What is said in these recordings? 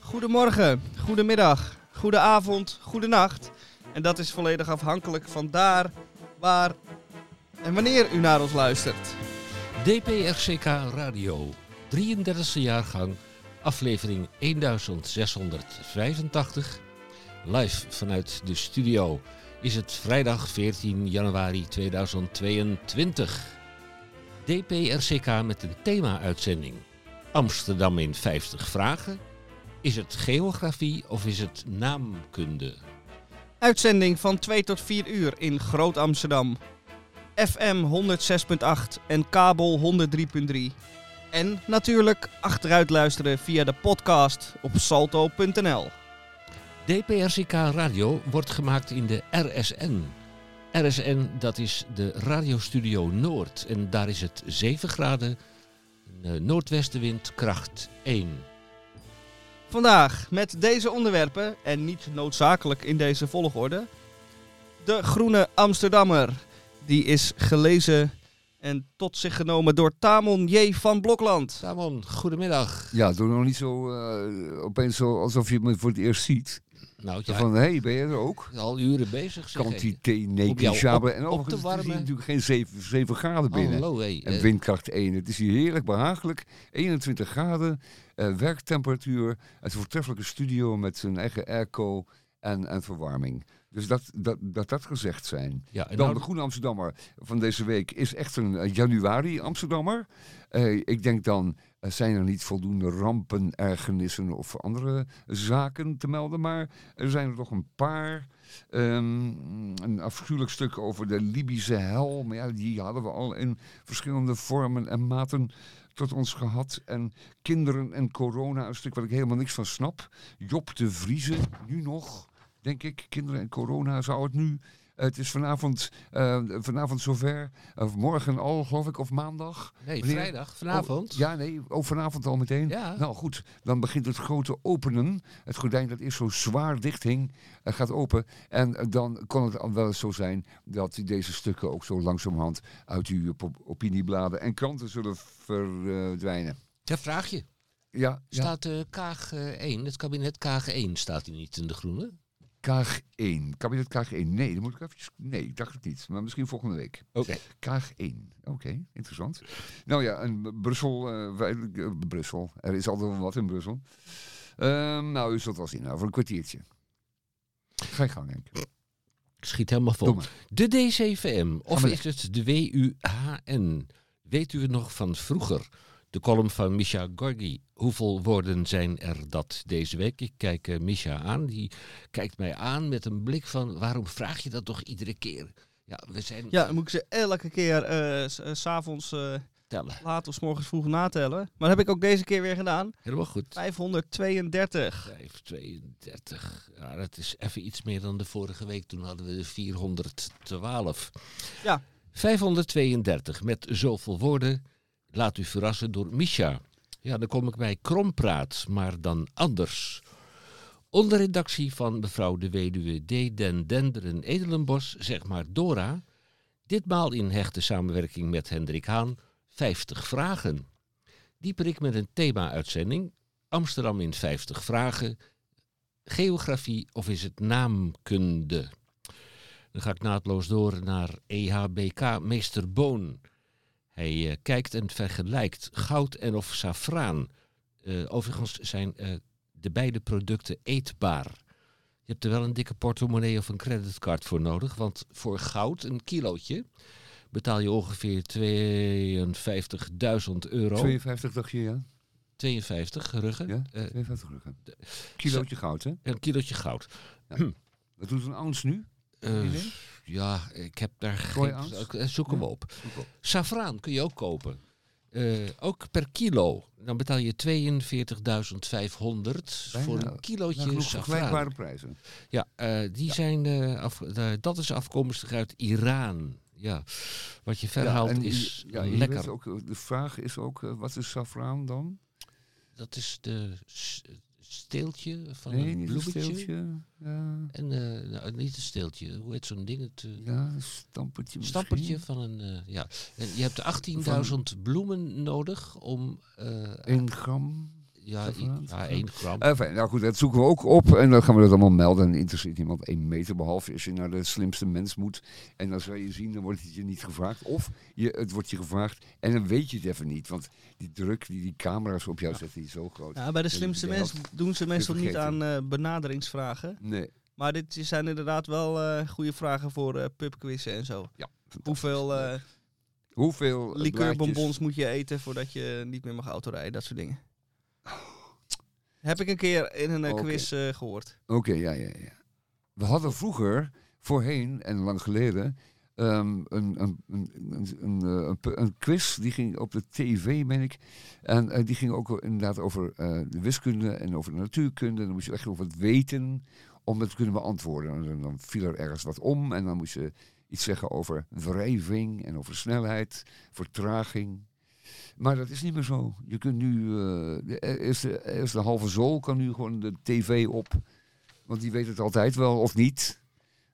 Goedemorgen, goedemiddag, goedenavond, goedenacht. En dat is volledig afhankelijk van daar, waar en wanneer u naar ons luistert. DPRCK Radio, 33e jaargang, aflevering 1685. Live vanuit de studio is het vrijdag 14 januari 2022. DPRCK met een thema-uitzending. Amsterdam in 50 vragen. Is het geografie of is het naamkunde? Uitzending van 2 tot 4 uur in Groot Amsterdam. FM 106.8 en kabel 103.3. En natuurlijk achteruit luisteren via de podcast op salto.nl. DPRCK Radio wordt gemaakt in de RSN. RSN, dat is de Radiostudio Noord. En daar is het 7 graden, eh, noordwestenwind, kracht 1. Vandaag met deze onderwerpen, en niet noodzakelijk in deze volgorde. De Groene Amsterdammer. Die is gelezen en tot zich genomen door Tamon J. van Blokland. Tamon, goedemiddag. Ja, doe nog niet zo uh, opeens zo alsof je me voor het eerst ziet. Nou, ja, Van, hé, hey, ben je er ook? al uren bezig. jou negligible. En overigens het is hier natuurlijk geen 7, 7 graden binnen. Hallo. En eh, windkracht 1. Het is hier heerlijk behagelijk. 21 graden, eh, werktemperatuur. Het voortreffelijke studio met zijn eigen airco en, en verwarming. Dus dat dat, dat dat gezegd zijn. ja, Dan nou- de Groene Amsterdammer van deze week is echt een eh, januari Amsterdammer. Ik denk dan, zijn er niet voldoende rampen, ergernissen of andere zaken te melden. Maar er zijn er toch een paar. Ehm, een afschuwelijk stuk over de Libische hel. Maar ja, die hadden we al in verschillende vormen en maten tot ons gehad. En kinderen en corona, een stuk waar ik helemaal niks van snap. Job de Vriezen, nu nog, denk ik. Kinderen en corona zou het nu... Het is vanavond, eh, vanavond zover. Of morgen al, geloof ik, of maandag. nee, wanneer- vrijdag, vanavond. Oh, ja, nee, ook vanavond al meteen. Ja. Nou goed, dan begint het grote openen. Het gordijn dat eerst zo zwaar dicht hing, eh, gaat open. En eh, dan kon het al wel eens zo zijn dat deze stukken ook zo langzamerhand uit uw op- opiniebladen en kranten zullen verdwijnen. Ja, vraag je. Ja, ja. Staat eh Kaag eh, 1, het kabinet Kaag 1, staat hij niet in de groene? Kaag 1. Kabinet Kaag 1. Nee, dan moet ik even... Nee, ik dacht het niet. Maar misschien volgende week. Oké. Kaag 1. Oké, interessant. Nou ja, en Brussel, eh, wij- eh, Brussel. Er is altijd wel wat in Brussel. Ehm, nou, u zult wel zien, over een kwartiertje. Ga je gang, Henk. Ik schiet helemaal vol. De DCVM, of is het de WUHN? Weet u het nog van vroeger? De column van Misha Gorgi. Hoeveel woorden zijn er dat deze week? Ik kijk eh, Misha aan. Die kijkt mij aan met een blik van... waarom vraag je dat toch iedere keer? Ja, we zijn Ja, dan moet ik ze elke keer s- 's s'avonds eh, tellen. laat of 's morgens vroeg natellen. Maar dat heb ik ook deze keer weer gedaan. Helemaal goed. 532. 532. Ja, dat is even iets meer dan de vorige week. Toen hadden we de 412. Ja. 532 met zoveel woorden. Laat u verrassen door Misha. Ja, dan kom ik bij Krompraat, maar dan anders. Onder redactie van mevrouw de weduwe D. Den Denderen Edelenbos, zeg maar Dora. Ditmaal in hechte samenwerking met Hendrik Haan. 50 vragen. Dieper ik met een thema-uitzending. Amsterdam in 50 vragen. Geografie of is het naamkunde? Dan ga ik naadloos door naar EHBK Meester Boon. Hij eh, kijkt en vergelijkt goud en of safraan. Eh, overigens zijn eh, de beide producten eetbaar. Je hebt er wel een dikke portemonnee of een creditcard voor nodig. Want voor goud, een kilootje, betaal je ongeveer 52.000 euro. 52 dacht je, ja? 52 ruggen. Ja, Eh, 52 ruggen. Kilootje goud, hè? een kilootje goud. Wat doet een ounce nu? Ja, ik heb daar Gooi geen... eh, Zoeken we Ja. op. Zoek op. Safraan kun je ook kopen. Eh, ook per kilo. Dan betaal je 42.500 voor een kilootje safraan. vergelijkbare prijzen. Ja, eh, die zijn, eh, af, eh, dat is afkomstig uit Iran. ja, wat je Ja, verhaalt en is ja, lekker. ook, de vraag is ook, wat is safraan dan? Dat is de steeltje van nee, een bloemetje. steeltje. Ja, En eh, nou, niet een steeltje, hoe heet zo'n ding? Het eh, ja een stampertje misschien. stampertje van een. eh, ja. En je hebt 18.000 bloemen nodig om. eh, 1 gram. Ja, ja. 1 gram. Enfin, nou goed, dat zoeken we ook op en dan gaan we dat allemaal melden. En interesseert niemand één meter, behalve als je naar de slimste mens moet. En dan zal je zien, dan wordt het je niet gevraagd. Of je, het wordt je gevraagd en dan weet je het even niet. Want die druk die die camera's op jou zetten, die is zo groot. Ja, bij de slimste mens doen ze meestal niet aan eh, benaderingsvragen. Nee. Maar dit zijn inderdaad wel eh, goede vragen voor eh pubquizzen en zo. Ja, Hoeveel eh Hoeveel eh, blaadjes- moet je eten voordat je niet meer mag autorijden? Dat soort dingen. Heb ik een keer in een eh, quiz eh, gehoord. Oké, ja, ja, ja. We hadden vroeger, voorheen en lang geleden, ehm, een, een, een, een, een, eh, een, quiz. Die ging op de tv, meen ik. En die ging ook inderdaad over de wiskunde en over de natuurkunde. En dan moest je echt nog wat weten om het te kunnen beantwoorden. En dan, dan viel er ergens wat om en dan moest je iets zeggen over wrijving en over snelheid, vertraging. Maar dat is niet meer zo. Je kunt nu, eh, de eerste, eerste halve zool kan nu gewoon de tv op. Want die weet het altijd wel, of niet.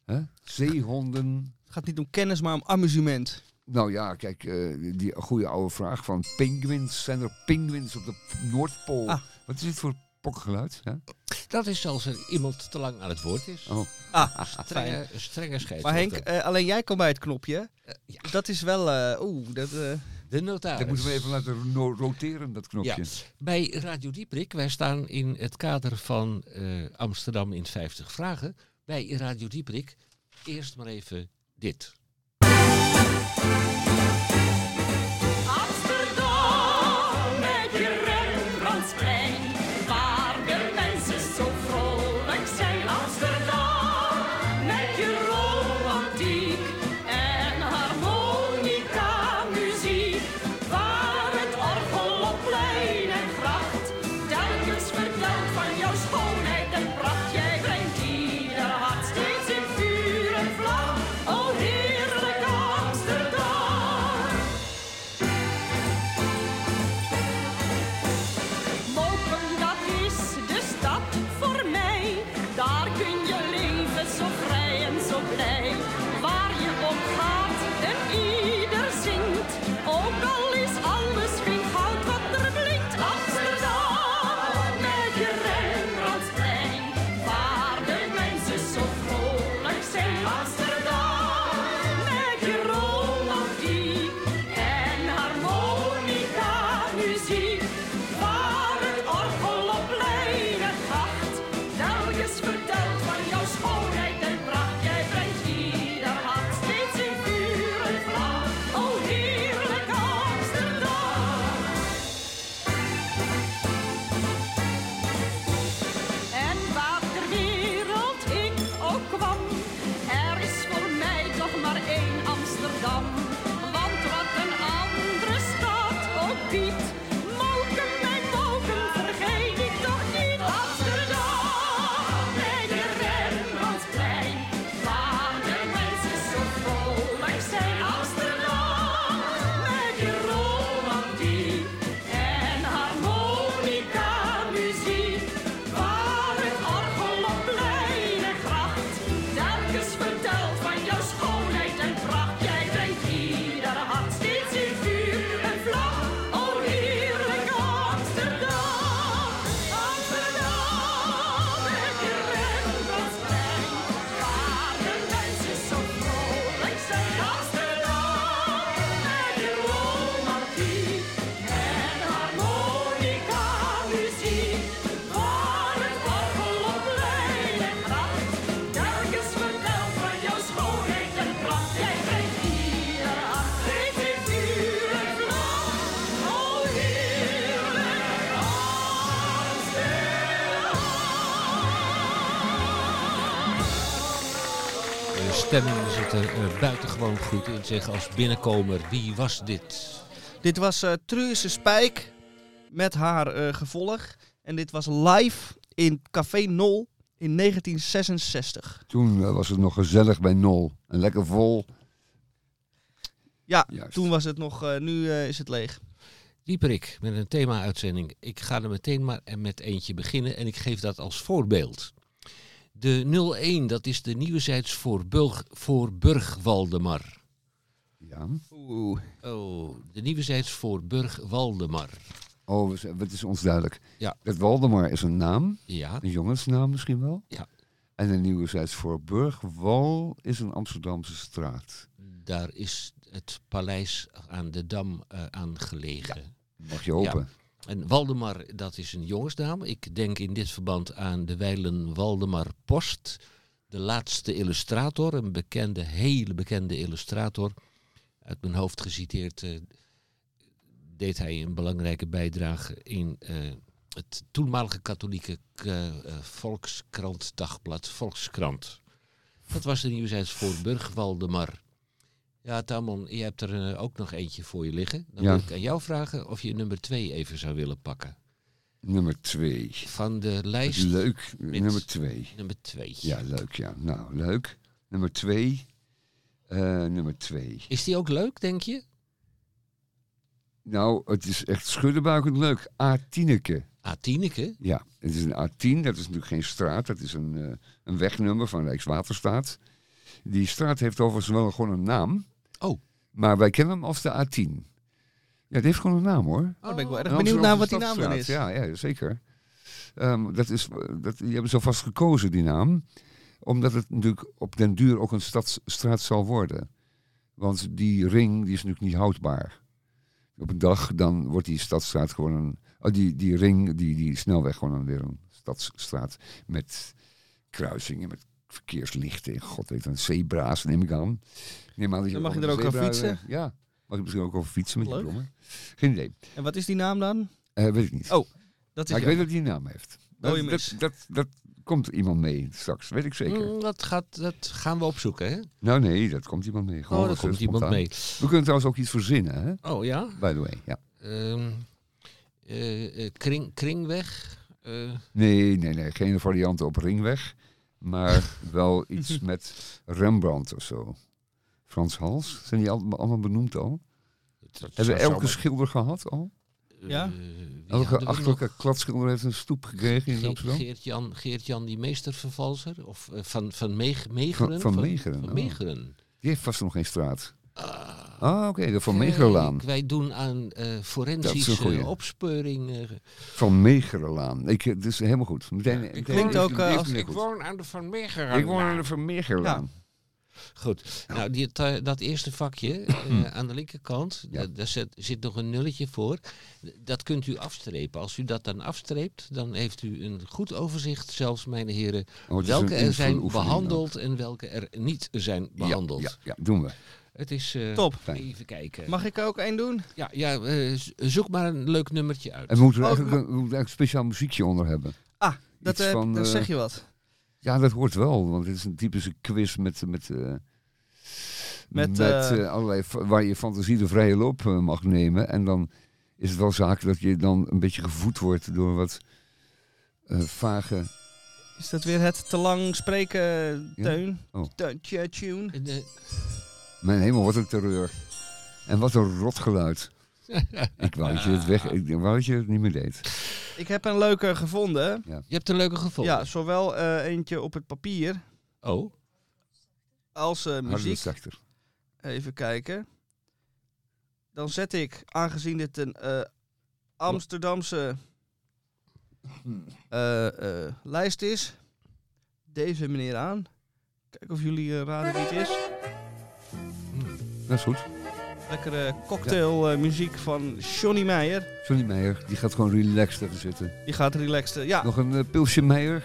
Hè? Zeehonden. Het gaat niet om kennis, maar om amusement. Nou ja, kijk, eh, die goede oude vraag van pinguïns. Zijn er pinguïns op de Noordpool? Ah. Wat is dit voor pokkengeluid? Hè? Dat is als er iemand te lang aan het woord is. Oh. Ah, Strenge, strenge. Maar Henk, eh, alleen jij kan bij het knopje. Eh, ja. Dat is wel... eh, Oeh, dat... de notaris. Dat moeten we even laten roteren, dat knopje. Ja. Bij Radio Dieprik, wij staan in het kader van eh, Amsterdam in 50 vragen. Bij Radio Dieprik, eerst maar even dit. Zit er eh, buitengewoon goed in. Zeg als binnenkomer, wie was dit? Dit was eh Truuse Spijk met haar eh, gevolg. En dit was live in Café Nol in 1966. Toen eh, was het nog gezellig bij Nol. En lekker vol. Ja, Juist. toen was het nog, eh, nu eh, is het leeg. Dieperik met een thema-uitzending. Ik ga er meteen maar met eentje beginnen en ik geef dat als voorbeeld. De 01, dat is de nieuwezijds voor, Bulg, voor Burg Waldemar. Ja. Oeh. Oh, de nieuwezijds voor Burg Waldemar. Oh, het is ons duidelijk. Ja. Dat Waldemar is een naam, Ja, een jongensnaam misschien wel. Ja. En de nieuwe voor Burgwal is een Amsterdamse straat. daar is het paleis aan de Dam eh, aan gelegen. Mag je hopen. En Waldemar, dat is een jongensnaam. Ik denk in dit verband aan de wijlen Waldemar Post. De laatste illustrator, een bekende, hele bekende illustrator. Uit mijn hoofd geciteerd eh, deed hij een belangrijke bijdrage in eh, het toenmalige katholieke eh, Volkskrant Dagblad Volkskrant. Dat was de nieuwzijds voor Burg Waldemar. Ja, Tamon, je hebt er eh, ook nog eentje voor je liggen. Dan Ja. wil ik aan jou vragen of je nummer twee even zou willen pakken. Nummer twee. Van de lijst Leuk. Nummer twee. nummer twee. Ja, leuk ja. Nou, leuk. Nummer twee. Eh, nummer twee. Is die ook leuk, denk je? Nou, het is echt schuddenbuikend leuk. A-Tieneke. A-Tieneke? Ja, het is een A10. Dat is natuurlijk geen straat. Dat is een, eh, een wegnummer van Rijkswaterstaat. Die straat heeft overigens wel gewoon een naam. Oh. Maar wij kennen hem als de A10. Ja, het heeft gewoon een naam hoor. Oh, dan ben ik wel erg benieuwd naar wat die naam dan is. Ja, ja zeker. Ehm, dat is, dat, die hebben zo vast gekozen, die naam. Omdat het natuurlijk op den duur ook een stadsstraat zal worden. Want die ring die is natuurlijk niet houdbaar. Op een dag dan wordt die stadstraat gewoon een... Oh, die, die ring, die, die snelweg gewoon weer een stadsstraat. Met kruisingen, met verkeerslichten. en God weet een zebra's neem ik aan. Ik Neem aan dat je Dan mag je er ook over zebra, fietsen? eh, Ja, mag je misschien ook over fietsen met je Leuk. brommer. Geen idee. En wat is die naam dan? Eh, weet ik niet. Oh, Dat is Maar ik weet dat hij een naam heeft. Dat, Dode dat, dat, dat komt iemand mee straks, weet ik zeker. Mm, dat, gaat, dat gaan we opzoeken, hè? Nou nee, dat komt iemand mee. Gewoon Oh, dat, komt iemand mee. We kunnen trouwens ook iets verzinnen, hè? Oh ja? By the way, ja. Ehm, eh, eh, kring, kringweg? Eh, Nee, nee, nee, geen varianten op Ringweg. Maar wel iets met Rembrandt of zo. Frans Hals, zijn die al- allemaal benoemd al? Hebben we elke schilder gehad al? Ja? Eh, wie Elke achterlijke kladschilder heeft een stoep gekregen in Ge- Amsterdam? Geert-Jan Geert-Jan die meestervervalser? Of eh, van, van Meeg-? Van, van Megeren. Van oh. Die heeft vast nog geen straat. Ah, Ah, oké, de Van kijk, Wij doen aan eh forensische opspeuring. eh, Van Megerenlaan. Ik, het is helemaal goed. Meteen, meteen klinkt ook, eh, als- ik woon aan de Van Megeren. Ik woon aan de Van. Goed, nou die, dat- eerste vakje eh, aan de linkerkant, Ja. daar zit, zit nog een nulletje voor. Dat kunt u afstrepen. Als u dat dan afstreept, dan heeft u een goed overzicht, zelfs mijn heren, Oh, welke er zijn behandeld en welke er niet zijn behandeld. Ja, doen we. Het is eh, Top. Fijn. even kijken. Mag ik er ook één doen? Ja, ja eh, zoek maar een leuk nummertje uit. En we moeten er Oh, eigenlijk, een- we moeten eigenlijk een speciaal muziekje onder hebben. Ah, dat, eh, van, dat zeg je wat. Ja, dat hoort wel, want het is een typische quiz met, met, eh, Met, met, allerlei, waar je fantasie de vrije loop mag nemen. En dan is het wel zaak dat je dan een beetje gevoed wordt door wat eh, vage... Is dat weer het te lang spreken, Ja? Teun? Oh. Teuntje, tune. Mijn hemel, wat een terreur. En wat een rotgeluid. ik wou dat je het weg... Ik wou dat je het niet meer deed. Ik heb een leuke gevonden. je hebt een leuke gevonden. Ja, zowel eh, eentje op het papier Oh, als eh, Harder muziek. Even kijken. Dan zet ik, aangezien dit een eh, Amsterdamse eh, eh, lijst is, deze meneer aan. Kijken of jullie raden wie het is. Dat is goed. Lekkere cocktailmuziek van Johnny Meijer. Johnny Meijer, die gaat gewoon relaxed even zitten. Die gaat relaxed. ja, Nog een eh, pilsje Meijer?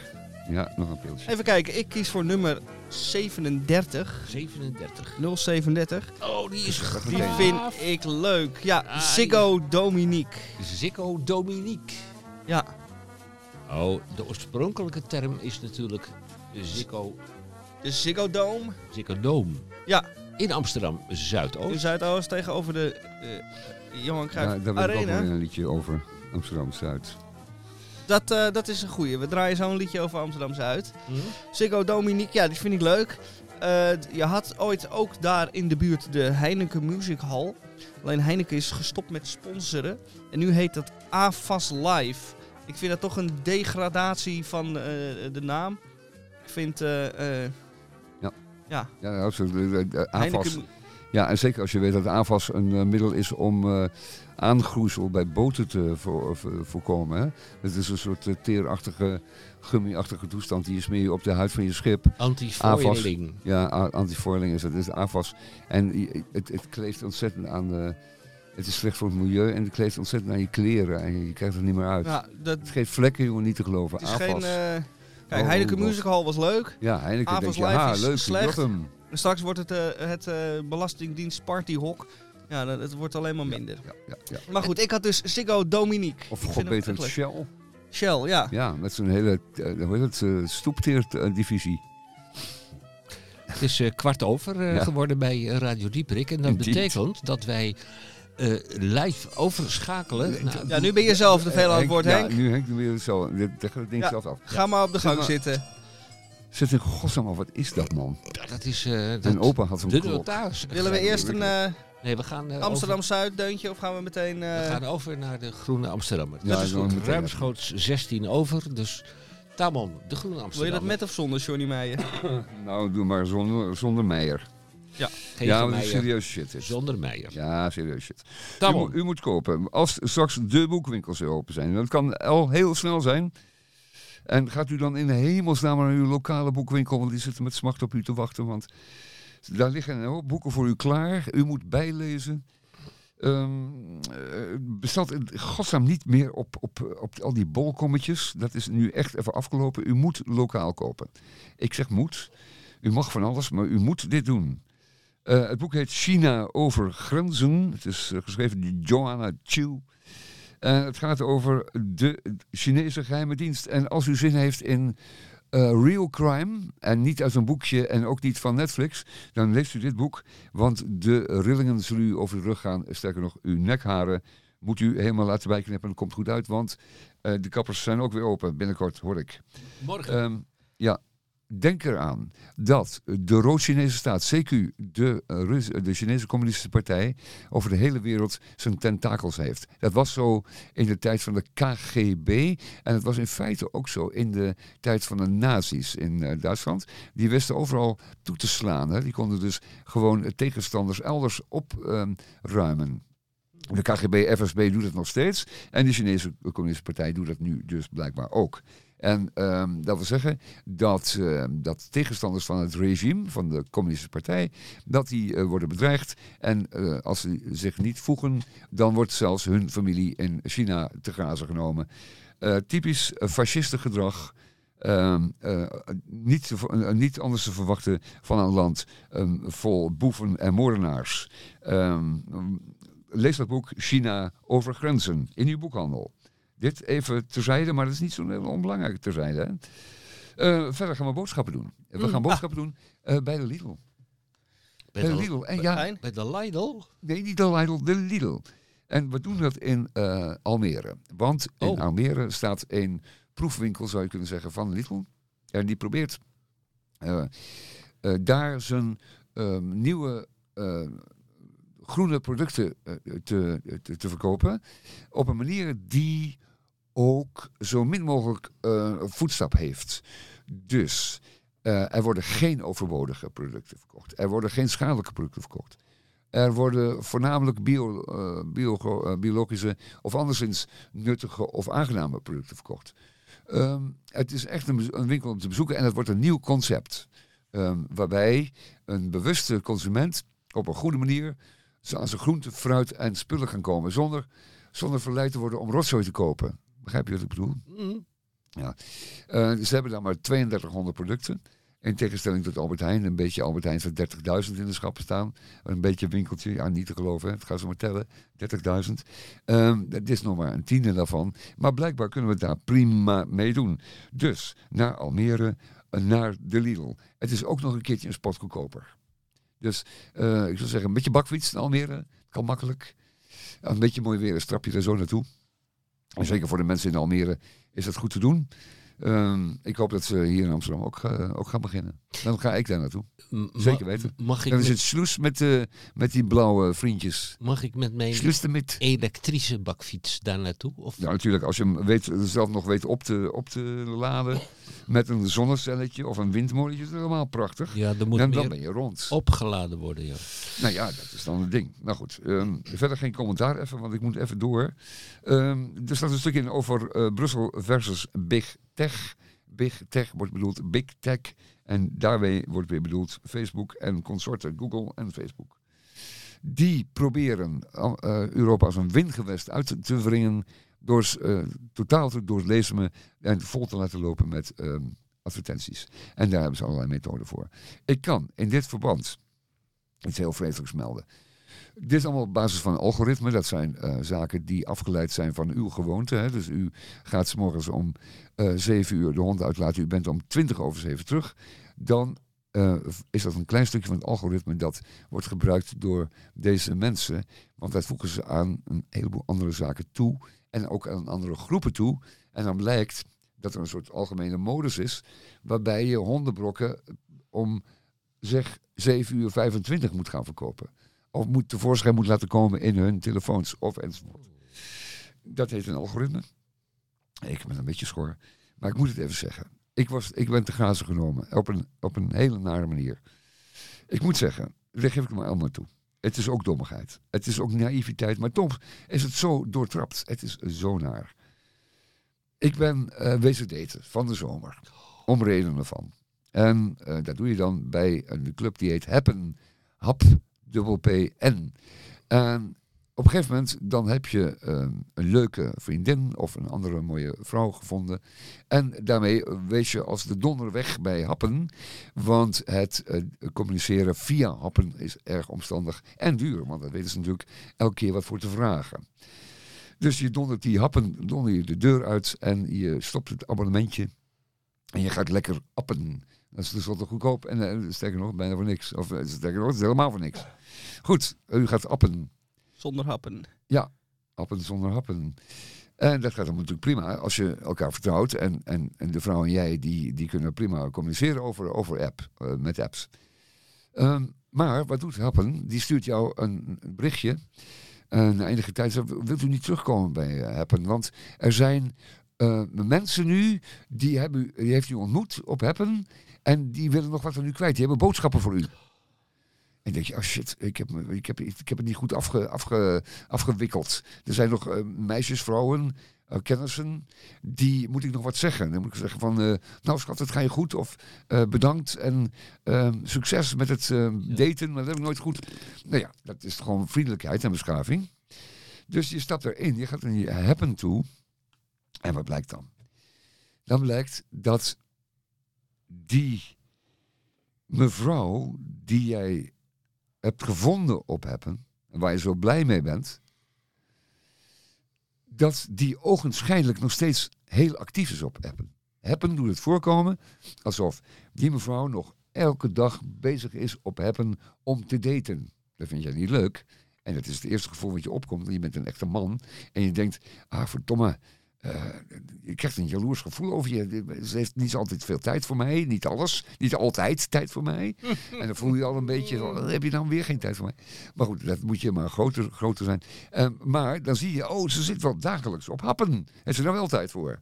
Ja, nog een pilsje. even kijken. Ik kies voor nummer 37. 37. 037. Oh, die is Die vind ik leuk. Ja, Ah, Ziggo Dominique. Zikko Dominique. Ja, Oh, de oorspronkelijke term is natuurlijk Zikko, de Ziggo Dome Zikko Dome. Ja. In Amsterdam in Zuidoost. Zuidoost tegenover de eh, Johan Ja, Cruijff daar wil ik ook Arena. een liedje over Amsterdam-Zuid. Dat, eh, dat is een goeie. We draaien zo'n liedje over Amsterdam Zuid. Hm? Ziggo Dominique, ja, die vind ik leuk. eh, je had ooit ook daar in de buurt de Heineken Music Hall. Alleen Heineken is gestopt met sponsoren. En nu heet dat AFAS Live. Ik vind dat toch een degradatie van eh, de naam. Ik vind... eh, eh, Ja. Ja, absoluut. De, de- de AFAS. Ja, en zeker als je weet dat AFAS een eh, middel is om eh aangroeisel bij boten te voor, voor- voorkomen. Hè? Het is een soort eh, teerachtige, gummiachtige toestand die je smeer je op de huid van je schip. Anti-foiling. Ja, antifoiling is het. Is AFAS. En het, het kleeft ontzettend aan de... Het is slecht voor het milieu en het kleeft ontzettend aan je kleren. En je, krijgt het niet meer uit. Ja, dat Het geeft vlekken, jongen, niet te geloven. het is AFAS. geen... eh, kijk, Oh, Heineken God. Music Hall was leuk. Ja, Heineken denk je, Live ha, is leuk, slecht. hem. Straks wordt het, eh, het eh, Belastingdienst Partyhok. Ja, dat, het wordt alleen maar minder. Ja, ja, ja. Maar goed, ik had dus Ziggo Dominique. Of god beter. Shell. Shell, ja. Ja, met zo'n hele, uh, hoe heet het, uh, stoepteerdivisie. Het is eh, kwart over eh, Ja. geworden bij eh, Radio Dieperik. En dat Indeed. betekent dat wij eh, live overschakelen. naar- Ja, nu ben je zelf te veel aan het woord, ja, Henk. nu Henk weer zo. Dit het ding Ja. zelf af. Ga maar op de gang zitten. Zit in godsnaam, wat is dat man? dat is eh, dat- Mijn opa had zo'n de notaris. Willen we eerst een eh, Nee, we gaan, eh, Amsterdam-Zuid deuntje of gaan we meteen... Over, eh, we gaan over naar de Groene Amsterdammer. Ja, dat is goed. Ruimschoots 16 over. Dus Tamon, de Groene wil je Amsterdammer. dat met of zonder Johnny Meijer? Nou, doe maar zonder, zonder Meijer. Geen ja, dat Meijer, is serieus shit. Dit. Zonder Meijer. Ja, serieus shit. U, u moet kopen. Als straks de boekwinkels weer open zijn. Dat kan al heel snel zijn. En gaat u dan in de hemelsnaam naar uw lokale boekwinkel. Want die zitten met smacht op u te wachten. Want daar liggen een hoop boeken voor u klaar. U moet bijlezen. Ehm eh, bestaat in godsnaam niet meer op, op, op al die bolkommetjes. Dat is nu echt even afgelopen. U moet lokaal kopen. Ik zeg moet. U mag van alles, maar u moet dit doen. Eh, het boek heet China over grenzen. Het is eh, geschreven door Joanna Chiu. En het gaat over de Chinese geheime dienst. En als u zin heeft in eh, real crime, en niet uit een boekje en ook niet van Netflix, dan leest u dit boek. Want de rillingen zullen u over de rug gaan. Sterker nog, uw nekharen moet u helemaal laten bijknippen. Dat komt goed uit, want eh, de kappers zijn ook weer open binnenkort, hoor ik. Morgen. Ehm, ja, denk eraan dat de Rood-Chinese staat, CQ, de, eh, Rus- de Chinese Communistische Partij, over de hele wereld zijn tentakels heeft. Dat was zo in de tijd van de KGB en het was in feite ook zo in de tijd van de nazi's in eh, Duitsland. Die wisten overal toe te slaan. Hè. Die konden dus gewoon eh, tegenstanders elders opruimen. de KGB, FSB doet het nog steeds. En de Chinese Communistische Partij doet dat nu dus blijkbaar ook. En ehm, dat wil zeggen dat, ehm, dat tegenstanders van het regime, van de Communistische Partij, dat die eh, worden bedreigd. En eh, als ze zich niet voegen, dan wordt zelfs hun familie in China te grazen genomen. Eh, typisch fascistengedrag. Uh, niet, niet anders te verwachten van een land vol boeven en moordenaars. Lees dat boek China over grenzen in uw boekhandel. Dit even terzijde, maar dat is niet zo onbelangrijk terzijde. Uh, verder gaan we boodschappen doen. We gaan Mm, boodschappen doen uh, bij de Lidl. Bij, bij de, Lidl. En ja, bij, bij de Lidl? Nee, niet de Lidl, de Lidl. En we doen dat in uh, Almere. Want in oh. Almere staat een proefwinkel, zou je kunnen zeggen, van Lidl. En die probeert daar zijn nieuwe groene producten eh, te, te, te, verkopen. Op een manier die ook zo min mogelijk uh, voetstap heeft. Dus uh, er worden geen overbodige producten verkocht. Er worden geen schadelijke producten verkocht. Er worden voornamelijk bio, uh, bio, biologische of anderszins nuttige of aangename producten verkocht. Um, het is echt een, winkel om te bezoeken en het wordt een nieuw concept. Um, waarbij een bewuste consument op een goede manier aan zijn groente, fruit en spullen gaan komen. Zonder, zonder verleid te worden om rotzooi te kopen. Begrijp je wat ik bedoel? Mm. Ja. Uh, ze hebben daar maar 3200 producten. In tegenstelling tot Albert Heijn. Een beetje Albert Heijn van 30.000 in de schappen staan. Een beetje een winkeltje. Ja, niet te geloven. Hè. Het gaat zo maar tellen. 30.000. Um, dat is nog maar een tiende daarvan. Maar blijkbaar kunnen we daar prima mee doen. Dus naar Almere, naar de Lidl. Het is ook nog een keertje een spot goedkoper. Dus uh, ik zou zeggen, een beetje bakfiets naar Almere. Kan makkelijk. Een beetje mooi weer, een strap je er zo naartoe. En zeker voor de mensen in Almere is dat goed te doen. Ehm, ik hoop dat ze hier in Amsterdam ook, eh, ook gaan beginnen. Dan ga ik daar naartoe. M- Zeker weten. Mag ik, Dan is met, het sloes met, eh, met die blauwe vriendjes. mag ik met mijn met. elektrische bakfiets daar naartoe? Of Ja, natuurlijk. Als je hem weet, zelf nog weet op te, op te laden met een zonnecelletje of een windmolentje, is het helemaal prachtig. ja, er moet En dan ben je rond. opgeladen worden. Ja. Nou ja, dat is dan het ding. Nou goed, ehm, verder geen commentaar even, want ik moet even door. Ehm, er staat een stuk in over eh, Brussel versus Big Tech. Big Tech wordt bedoeld Big Tech. En daarmee wordt weer bedoeld Facebook en consorten Google en Facebook. Die proberen eh, Europa als een windgewest uit te wringen door eh, totaal te doorlezen en vol te laten lopen met ehm, advertenties. En daar hebben ze allerlei methoden voor. Ik kan in dit verband iets heel vreselijks melden. Dit is allemaal op basis van algoritme. Dat zijn eh, zaken die afgeleid zijn van uw gewoonte. Hè. Dus u gaat s morgens om eh 7 uur de hond uitlaten. U bent om 20 over 7 terug. Dan eh, is dat een klein stukje van het algoritme dat wordt gebruikt door deze mensen. Want dat voegen ze aan een heleboel andere zaken toe. En ook aan andere groepen toe. En dan blijkt dat er een soort algemene modus is. Waarbij je hondenbrokken om zeg 7 uur 25 moet gaan verkopen. Of moet tevoorschijn moet laten komen in hun telefoons of enzovoort. Dat heet een algoritme. Ik ben een beetje schor. Maar ik moet het even zeggen. Ik, was, ik ben te grazen genomen. Op een, op een hele nare manier. Ik moet zeggen, daar geef ik me allemaal toe. Het is ook dommigheid. Het is ook naïviteit. Maar toch is het zo doortrapt. Het is zo naar. Ik ben eh wezen daten van de zomer. Om redenen van. En eh, dat doe je dan bij een club die heet Happen. Hap, dubbel P, N. En op een gegeven moment dan heb je eh, een leuke vriendin of een andere mooie vrouw gevonden. En daarmee wees je als de donder weg bij Happen. Want het eh, communiceren via Happen is erg omstandig en duur. Want dat weten ze natuurlijk elke keer wat voor te vragen. Dus je dondert die happen, donder je de deur uit en je stopt het abonnementje. En je gaat lekker appen. Dat is tenslotte goedkoop en eh, sterker nog, bijna voor niks. Of eh, sterker nog, het is helemaal voor niks. Goed, u gaat appen. Zonder happen. Appen zonder happen. En dat gaat dan natuurlijk prima als je elkaar vertrouwt. En, en, en de vrouw en jij, die, die kunnen prima communiceren over, over app, eh, met apps. Ehm, maar wat doet Happen? Die stuurt jou een, berichtje. En na enige tijd zegt, wilt u niet terugkomen bij eh, Happen? Want er zijn eh, mensen nu, die, hebben, die heeft u ontmoet op Happen. En die willen nog wat van u kwijt. Die hebben boodschappen voor u. En denk je, oh shit, ik heb, ik heb, ik heb het niet goed afge, afge, afgewikkeld. Er zijn nog eh, meisjes, vrouwen, eh, kennissen, die moet ik nog wat zeggen. Dan moet ik zeggen van, eh, nou schat, het gaat je goed. Of bedankt en eh, succes met het daten. Maar dat heb ik nooit goed. Nou ja, dat is gewoon vriendelijkheid en beschaving. Dus je stapt erin, je gaat naar je happen toe. En wat blijkt dan? Dan blijkt dat die mevrouw die jij hebt gevonden op Happen, en waar je zo blij mee bent, dat die ogenschijnlijk nog steeds heel actief is op Happen. Happen doet het voorkomen alsof die mevrouw nog elke dag bezig is op Happen om te daten. Dat vind jij niet leuk. En dat is het eerste gevoel wat je opkomt. Je bent een echte man. En je denkt, ah verdomme, eh, je krijgt een jaloers gevoel over je. Ze heeft niet altijd veel tijd voor mij. Niet alles. Niet altijd tijd voor mij. en dan voel je al een beetje, oh, heb je dan weer geen tijd voor mij. Maar goed, dat moet je maar groter, groter zijn. Eh, maar dan zie je, oh, ze zit wel dagelijks op happen. Heeft ze daar wel tijd voor?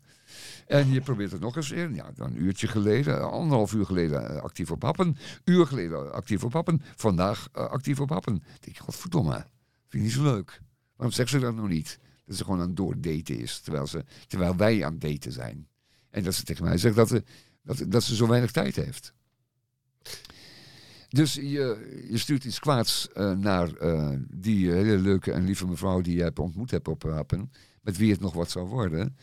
En je probeert het nog eens in. Ja, dan een uurtje geleden, anderhalf uur geleden eh, actief op happen. Uur geleden actief op happen. Vandaag actief op happen. Dan denk je, godverdomme, vind ik niet zo leuk. Waarom zegt ze dat nog niet? Dat ze gewoon aan het doordaten is, terwijl, ze, terwijl wij aan het daten zijn. En dat ze tegen mij zegt dat, ze- dat, dat ze zo weinig tijd heeft. Dus je, je stuurt iets kwaads eh, naar eh, die hele leuke en lieve mevrouw die je hebt ontmoet hebt op Happen. Met wie het nog wat zou worden.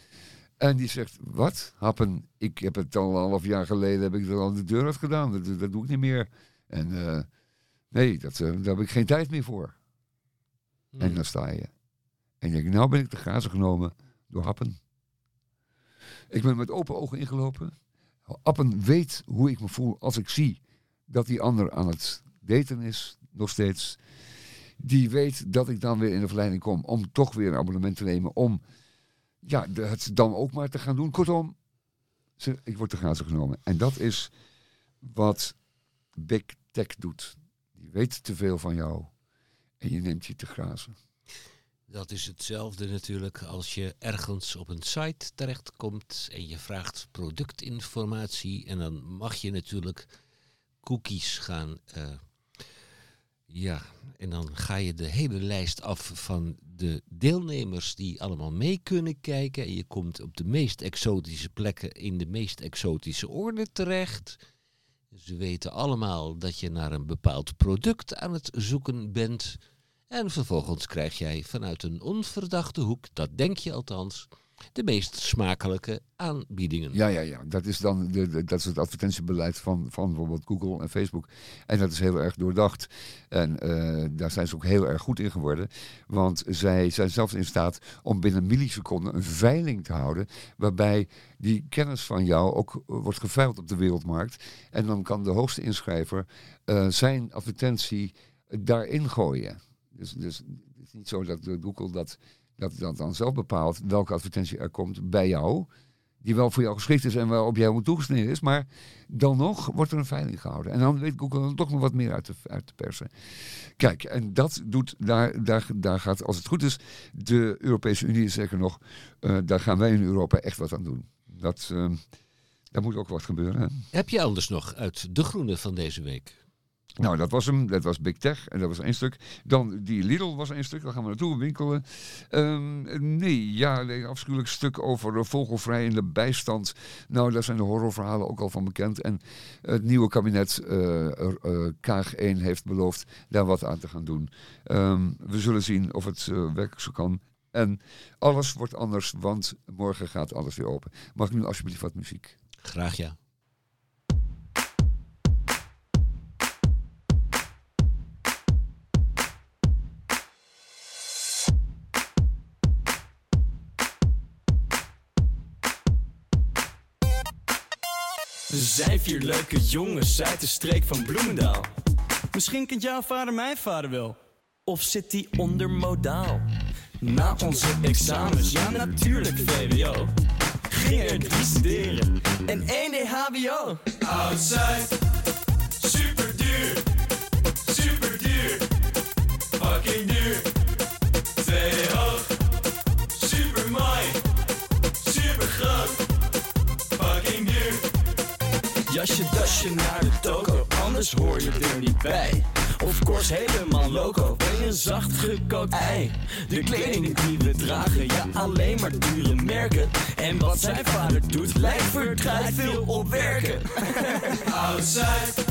En die zegt, wat? Happen, ik heb het al een half jaar geleden, heb ik er al de deur uit gedaan. Dat, dat doe ik niet meer. En eh, nee, dat, eh, daar heb ik geen tijd meer voor. En dan sta je. En denkt, nou ben ik te grazen genomen door Happen. Ik ben met open ogen ingelopen. Happen weet hoe ik me voel als ik zie dat die ander aan het daten is, nog steeds. Die weet dat ik dan weer in de verleiding kom om toch weer een abonnement te nemen. Om ja, het dan ook maar te gaan doen. Kortom, Ik word te grazen genomen. En dat is wat Big Tech doet. Die weet te veel van jou. En je neemt je te grazen. Dat is hetzelfde natuurlijk als je ergens op een site terechtkomt en je vraagt productinformatie. En dan mag je natuurlijk cookies gaan. eh, ja, en dan ga je de hele lijst af van de deelnemers die allemaal mee kunnen kijken. En je komt op de meest exotische plekken in de meest exotische orde terecht. Ze weten allemaal dat je naar een bepaald product aan het zoeken bent. En vervolgens krijg jij vanuit een onverdachte hoek, dat denk je althans, de meest smakelijke aanbiedingen. Ja, ja, ja. Dat is dan de, dat is het advertentiebeleid van, van bijvoorbeeld Google en Facebook. En dat is heel erg doordacht. En eh, daar zijn ze ook heel erg goed in geworden. Want zij zijn zelfs in staat om binnen milliseconden een veiling te houden. Waarbij die kennis van jou ook eh, wordt geveild op de wereldmarkt. En dan kan de hoogste inschrijver eh, zijn advertentie daarin gooien. Dus, dus het is niet zo dat de Google dat, dat, dat dan zelf bepaalt welke advertentie er komt bij jou die wel voor jou geschikt is en wel op jou toegesneden is. Maar dan nog wordt er een veiling gehouden. En dan weet Google er toch nog wat meer uit te, uit te persen. Kijk, en dat doet, daar, daar, daar gaat, als het goed is, de Europese Unie, zeker nog, eh, daar gaan wij in Europa echt wat aan doen. Dat, eh, daar moet ook wat gebeuren. Heb je anders nog uit de groene van deze week? Nou, dat was hem. Dat was Big Tech. En dat was één stuk. Dan die Lidl was één stuk. Daar gaan we naartoe winkelen. Ehm, nee, ja, afschuwelijk stuk over vogelvrij in de bijstand. Nou, daar zijn de horrorverhalen ook al van bekend. En het nieuwe kabinet, eh, eh, Kaag 1, heeft beloofd daar wat aan te gaan doen. Ehm, we zullen zien of het eh, werkelijk zo kan. En alles wordt anders, want morgen gaat alles weer open. Mag ik nu alsjeblieft wat muziek? Graag ja. We zijn vier leuke jongens uit de streek van Bloemendaal. Misschien kent jouw vader mijn vader wel. Of zit die onder modaal? Na onze examens, ja natuurlijk VWO. Gingen er drie studeren en één deed HBO. Oud-Zuid, super duur, super duur, fucking duur. Jasje, dasje naar de toko, anders hoor je er niet bij. Of course helemaal loco, ben je een zacht gekookt ei. De kleding die we dragen, ja alleen maar dure merken. En wat zijn vader doet, lijkt verdraaid veel op werken. Oud-Zuid,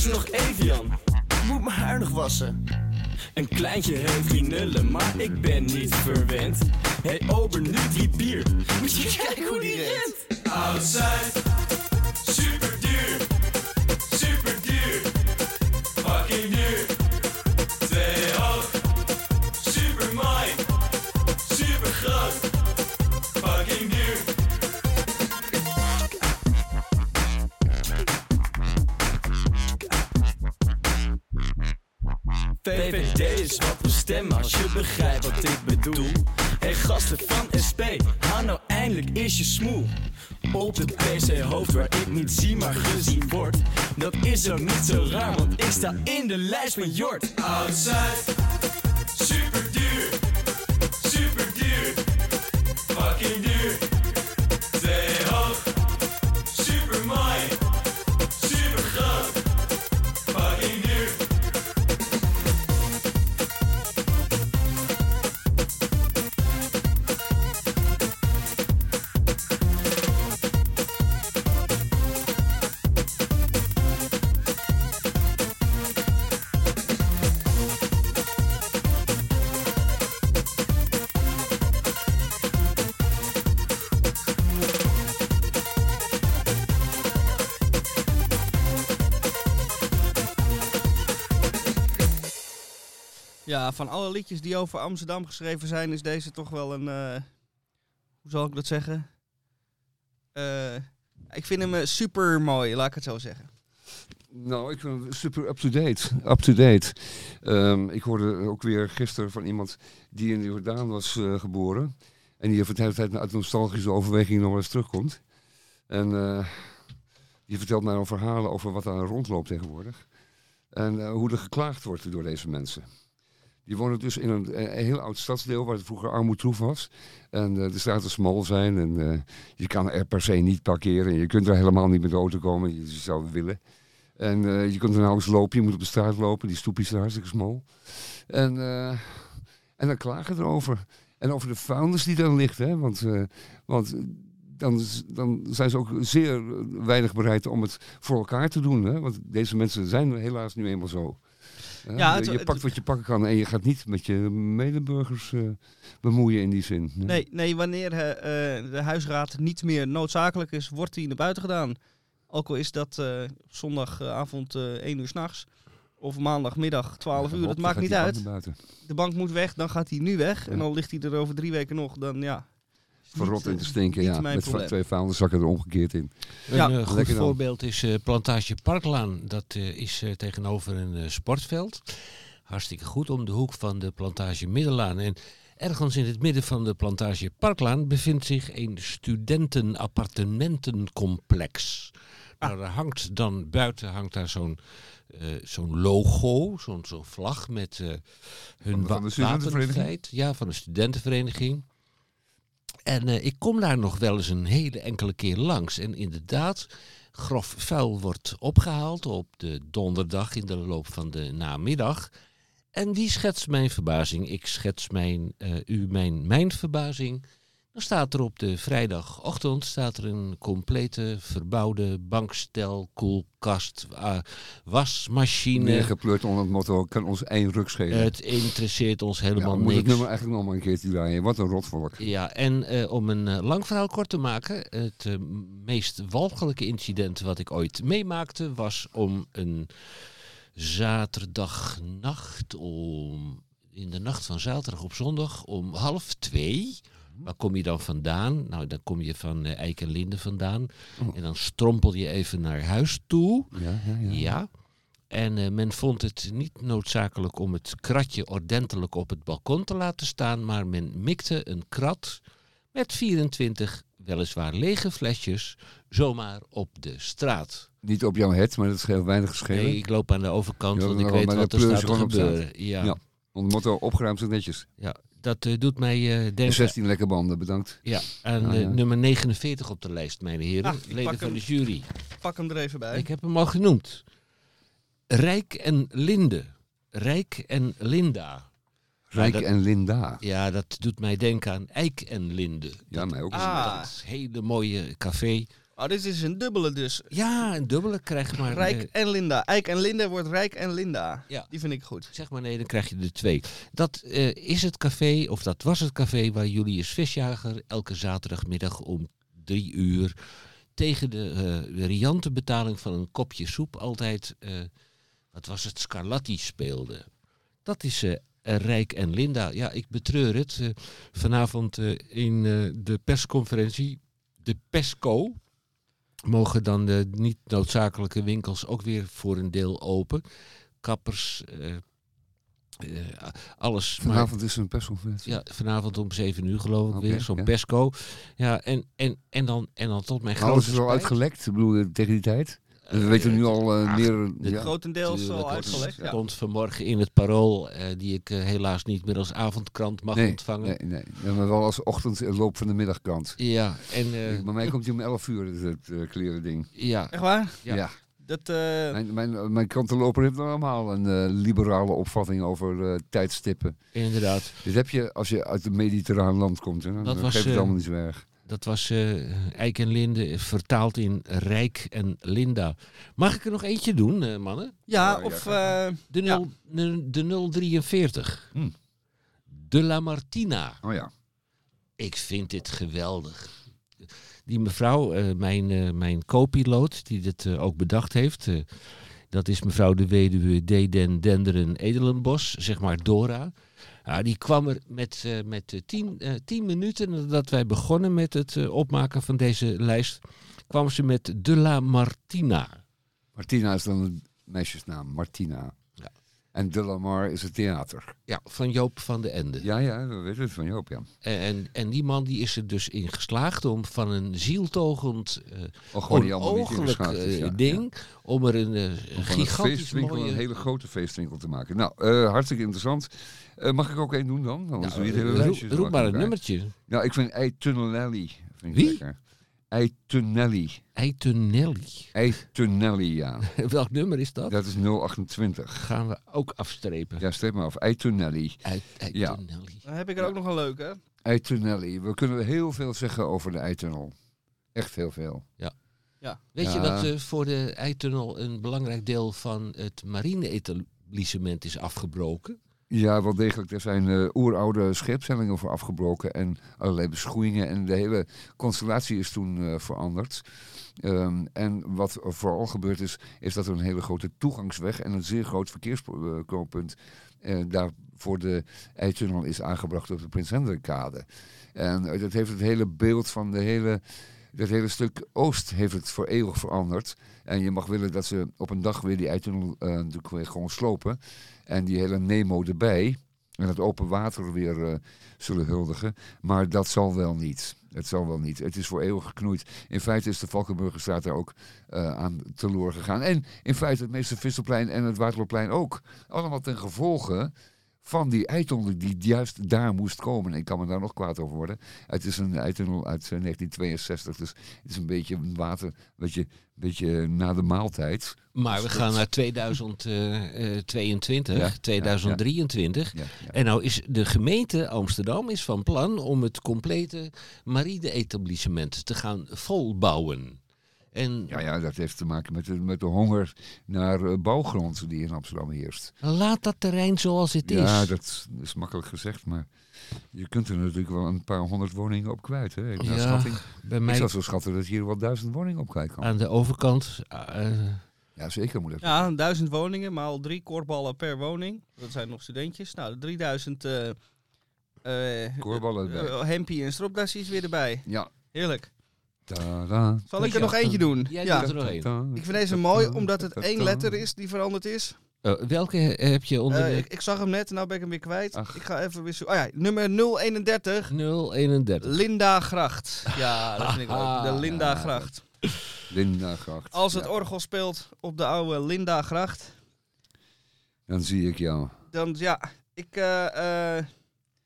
is er nog Evian? Moet mijn haar nog wassen? Een kleintje heeft drie nullen, maar ik ben niet verwend. Hé, ober, nu die bier. Moet je kijken hoe die rent. Super VVD is wat we stemmen als je begrijpt wat ik bedoel. Hey gasten van SP, haal nou eindelijk is je smoel. Op de PC hoofd waar ik niet zie maar gezien word. Dat is ook niet zo raar, want ik sta in de lijst van Jort. Duur, super van alle liedjes die over Amsterdam geschreven zijn, is deze toch wel een. eh, hoe zal ik dat zeggen? Eh, ik vind hem eh, super mooi, laat ik het zo zeggen. Nou, ik vind het super up-to-date. Up-to-date. Ehm, ik hoorde ook weer gisteren van iemand die in Jordaan was geboren. En die de hele tijd uit nostalgische overweging nog eens terugkomt. En die vertelt mij al verhalen over wat daar rondloopt tegenwoordig. En hoe er geklaagd wordt door deze mensen. Die wonen dus in een, eh, een heel oud stadsdeel waar het vroeger armoedroef was. En eh, de straten smal zijn en eh, je kan er per se niet parkeren. En je kunt er helemaal niet met de auto komen, je zou willen. En je kunt er nauwelijks lopen, je moet op de straat lopen. Die stoepjes zijn hartstikke smal. En, en dan klagen erover. En over de vuilnis die daar ligt. Hè? Want, want dan, dan zijn ze ook zeer weinig bereid om het voor elkaar te doen. Hè? Want deze mensen zijn helaas nu eenmaal zo. Ja, het- je pakt wat je pakken kan en je gaat niet met je medeburgers eh, bemoeien in die zin. Nee, nee wanneer eh, eh, de huisraad niet meer noodzakelijk is, wordt hij naar buiten gedaan. Ook al is dat zondagavond eh 1 uur s'nachts. Of maandagmiddag 12 uur, dat maakt niet die uit. De bank moet weg, dan gaat hij nu weg. En dan ligt hij er over drie weken nog. Dan ja. Verrot in eh, te stinken, ja. Met probleem. twee vuilniszakken er omgekeerd in. Ja, een eh, goed lekker dan. voorbeeld is eh, Plantage Parklaan. Dat eh, is eh, tegenover een eh, sportveld. Hartstikke goed om de hoek van de Plantage Middelaan. En ergens in het midden van de Plantage Parklaan bevindt zich een studentenappartementencomplex. Nou, daar hangt dan buiten hangt daar zo'n eh, zo'n logo, zo'n zo'n vlag met eh, hun Van de- van de wa- studentenvereniging? wapenfeit. Ja, van de studentenvereniging. En eh, ik kom daar nog wel eens een hele enkele keer langs. En inderdaad, grof vuil wordt opgehaald op de donderdag in de loop van de namiddag. En wie schetst mijn verbazing? Ik schets mijn, eh, u mijn, mijn verbazing. Dan staat er op de vrijdagochtend staat er een complete verbouwde bankstel, koelkast, wasmachine. Neergepleurd onder het motto, kan ons één ruk schelen. Het interesseert ons ja, helemaal we moeten het nummer eigenlijk nog maar een keertje draaien. Wat een rotvolk. Ja, en eh, om een eh, lang verhaal kort te maken, het eh, meest walgelijke incident wat ik ooit meemaakte was om een zaterdagnacht, om, in de nacht van zaterdag op zondag, om half twee. Waar kom je dan vandaan? Nou, dan kom je van Eik en Linde vandaan. Oh. En dan strompel je even naar huis toe. Ja, ja, ja. Ja. En eh, men vond het niet noodzakelijk om het kratje ordentelijk op het balkon te laten staan, maar men mikte een krat met 24 weliswaar lege flesjes zomaar op de straat. Niet op jouw het, maar dat scheelt weinig geschelen. Nee, ik loop aan de overkant, Ja, want ik weet wat er staat te gebeuren. Ja, Ja. ja. Onder motto, opgeruimd en netjes. Dat eh, doet mij eh, En denken 16 lekker banden, bedankt. ja, aan Ja, eh, ja. nummer 49 op de lijst, mijn heren. Ah, ik leden van hem. de jury. Pak hem er even bij. Ik heb hem al genoemd. Rijk en Linde. Rijk en Linda. Rijk dat- en Linda. Ja, dat doet mij denken aan Eik en Linde. Ja, mij ook. Ah. Dat hele mooie café. Oh, dit is een dubbele dus. Ja, een dubbele krijg maar. Rijk eh, en Linda. Eik en Linda wordt Rijk en Linda. Ja. Die vind ik goed. zeg maar nee, dan krijg je er twee. Dat eh, is het café, of dat was het café waar Julius Visjager elke zaterdagmiddag om drie uur tegen de eh, riante betaling van een kopje soep altijd, wat was het, Scarlatti speelde. Dat is Rijk en Linda. Ja, ik betreur het. Vanavond in de persconferentie, de PESCO, mogen dan de niet noodzakelijke winkels ook weer voor een deel open. Kappers, eh, eh, alles. maar- Vanavond is er een persconferentie. ja, vanavond om 7 uur geloof ik weer, zo'n ja. PESCO. Ja, en, en, en, dan, en dan tot mijn grote Alles is al uitgelekt, ik bedoel, tegen die tijd. We Eh, weten nu al eh, ach, meer... de ja. Grotendeels al het uitgelegd. Ja. stond vanmorgen in het parool, eh, die ik helaas niet meer als avondkrant mag nee, ontvangen. nee, nee. Ja, maar wel als ochtend en loop van de middagkant. Ja, en eh, Bij mij komt hij om 11 uur, het, het eh, kleren ding. ja, Echt waar? Ja. Ja. Dat, eh, Mijn, mijn, mijn krantenloper heeft normaal een eh, liberale opvatting over eh, tijdstippen. inderdaad. Dit heb je als je uit een mediterraan land komt. Hè? Dan Dat dan was, geeft het allemaal niet zo erg. Dat was eh Eik en Linde, vertaald in Rijk en Linda. Mag ik er nog eentje doen, eh, mannen? ja, of... eh, De, Ja. nul, de, de 043. Hm. De La Martina. Oh ja. Ik vind dit geweldig. Die mevrouw, eh, mijn, eh, mijn co-piloot, die dit eh, ook bedacht heeft. eh, dat is mevrouw de weduwe Deden Denderen Edelenbos, zeg maar Dora. Die kwam er met, eh, met eh, tien, eh, tien minuten nadat wij begonnen met het opmaken van deze lijst, kwam ze met De La Martina. Martina is dan een meisjesnaam, Martina. Ja. En De La Mar is het theater. Ja, van Joop van de Ende. Ja, ja, we weten het van Joop, ja. En, en, die man die is er dus in geslaagd om van een zieltogend, Oh, niet onogelijk is, eh, ja. ding, om er een, een gigantisch mooie... een hele grote feestwinkel te maken. Nou, hartstikke interessant. Eh, mag ik ook één doen dan? Je het hele roep, roep maar een nummertje. Nou, ik vind Eitunelli. Vind ik Wie? lekker. Eitunelli. Eitunelli. Eitunelli, ja. Welk nummer is dat? Dat is 028. Gaan we ook afstrepen. Ja, streep maar af. Eitunelli. Eit- Ja. Eitunelli. Dan heb ik er ook nog een leuke. Eitunelli. We kunnen heel veel zeggen over de Eitunnel. Echt heel veel. Weet je Ja. dat eh, voor de Eitunnel een belangrijk deel van het marine-etablissement is afgebroken? Ja, wel degelijk. Er zijn eh, oeroude scheepshellingen voor afgebroken en allerlei beschoeien. En de hele constellatie is toen eh, veranderd. Ehm, en wat vooral gebeurd is, is dat er een hele grote toegangsweg en een zeer groot verkeersknooppunt eh, daar voor de Eitunnel is aangebracht op de Prins Hendrikkade. En dat heeft het hele beeld van de hele, dat hele stuk Oost heeft het voor eeuwig veranderd. En je mag willen dat ze op een dag weer die Eitunnel weer gewoon slopen. En die hele Nemo erbij. En het open water weer eh, zullen huldigen. Maar dat zal wel niet. Het zal wel niet. Het is voor eeuwig geknoeid. In feite is de Valkenburgerstraat daar ook eh, aan teloor gegaan. En in feite het meeste Visselplein en het Waterloopplein ook. Allemaal ten gevolge van die eitunnel die juist daar moest komen. Ik kan me daar nog kwaad over worden. Het is een eitunnel uit eh, 1962. Dus het is een beetje water, weet je, beetje na de maaltijd. Maar we Dus gaan dat- naar 2022, Ja, 2023. Ja, ja. En nou is de gemeente Amsterdam is van plan om het complete marine-etablissement te gaan volbouwen. En Ja, ja, dat heeft te maken met de, met de honger naar eh, bouwgrond die in Amsterdam heerst. laat dat terrein zoals het is. Ja, dat is makkelijk gezegd, maar je kunt er natuurlijk wel een paar honderd woningen op kwijt. Hè? Ik, Ja, schatting, Bij ik mij zou zo schatten dat je hier wel duizend woningen op kwijt kan. aan de overkant. eh, Ja, zeker moet dat. Ja, duizend woningen, maal drie korfballen per woning. Dat zijn nog studentjes. Nou, 3000 eh eh, Korfballen erbij. eh, hempie en stropdassies weer erbij. Ja. Heerlijk. Zal ik er nog eentje doen? Jij ja. doet er nog één. Ik vind deze mooi omdat het één letter is die veranderd is. eh, welke heb je onder Eh, de ik, ik zag hem net en nou ben ik hem weer kwijt. Ach. Ik ga even weer zo. Oh ja, nummer 031. 031? Linda Gracht. Ja, dat vind ik leuk. De Linda Ja. Gracht. Linda Gracht. Als het Ja, orgel speelt op de oude Linda Gracht, Dan zie ik jou. dan ja, ik eh, eh,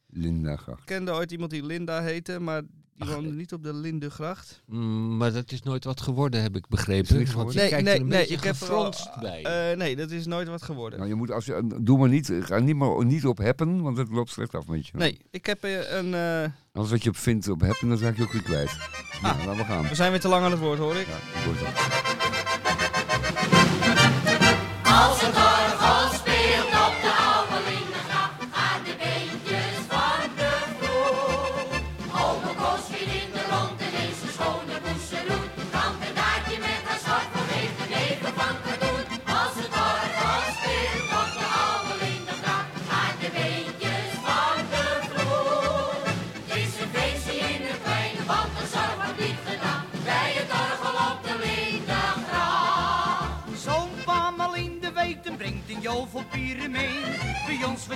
Linda Gracht. kende ooit iemand die Linda heette, maar die woonde niet op de Lindegracht. Mm, maar dat is nooit wat geworden, heb ik begrepen. niks Want je Nee, kijkt nee, er een nee, beetje ik heb er al- gefronst bij. Eh, nee, dat is nooit wat geworden. Nou, je moet als je, doe maar niet, ga niet, maar, niet op heppen, want het loopt slecht af met je. Nee, ik heb eh, een. eh, Alles wat je op vindt op heppen, dan raak je ook weer kwijt. Ja, laten we gaan. we zijn weer te lang aan het woord, hoor ik. Ja, ik hoor het. Als het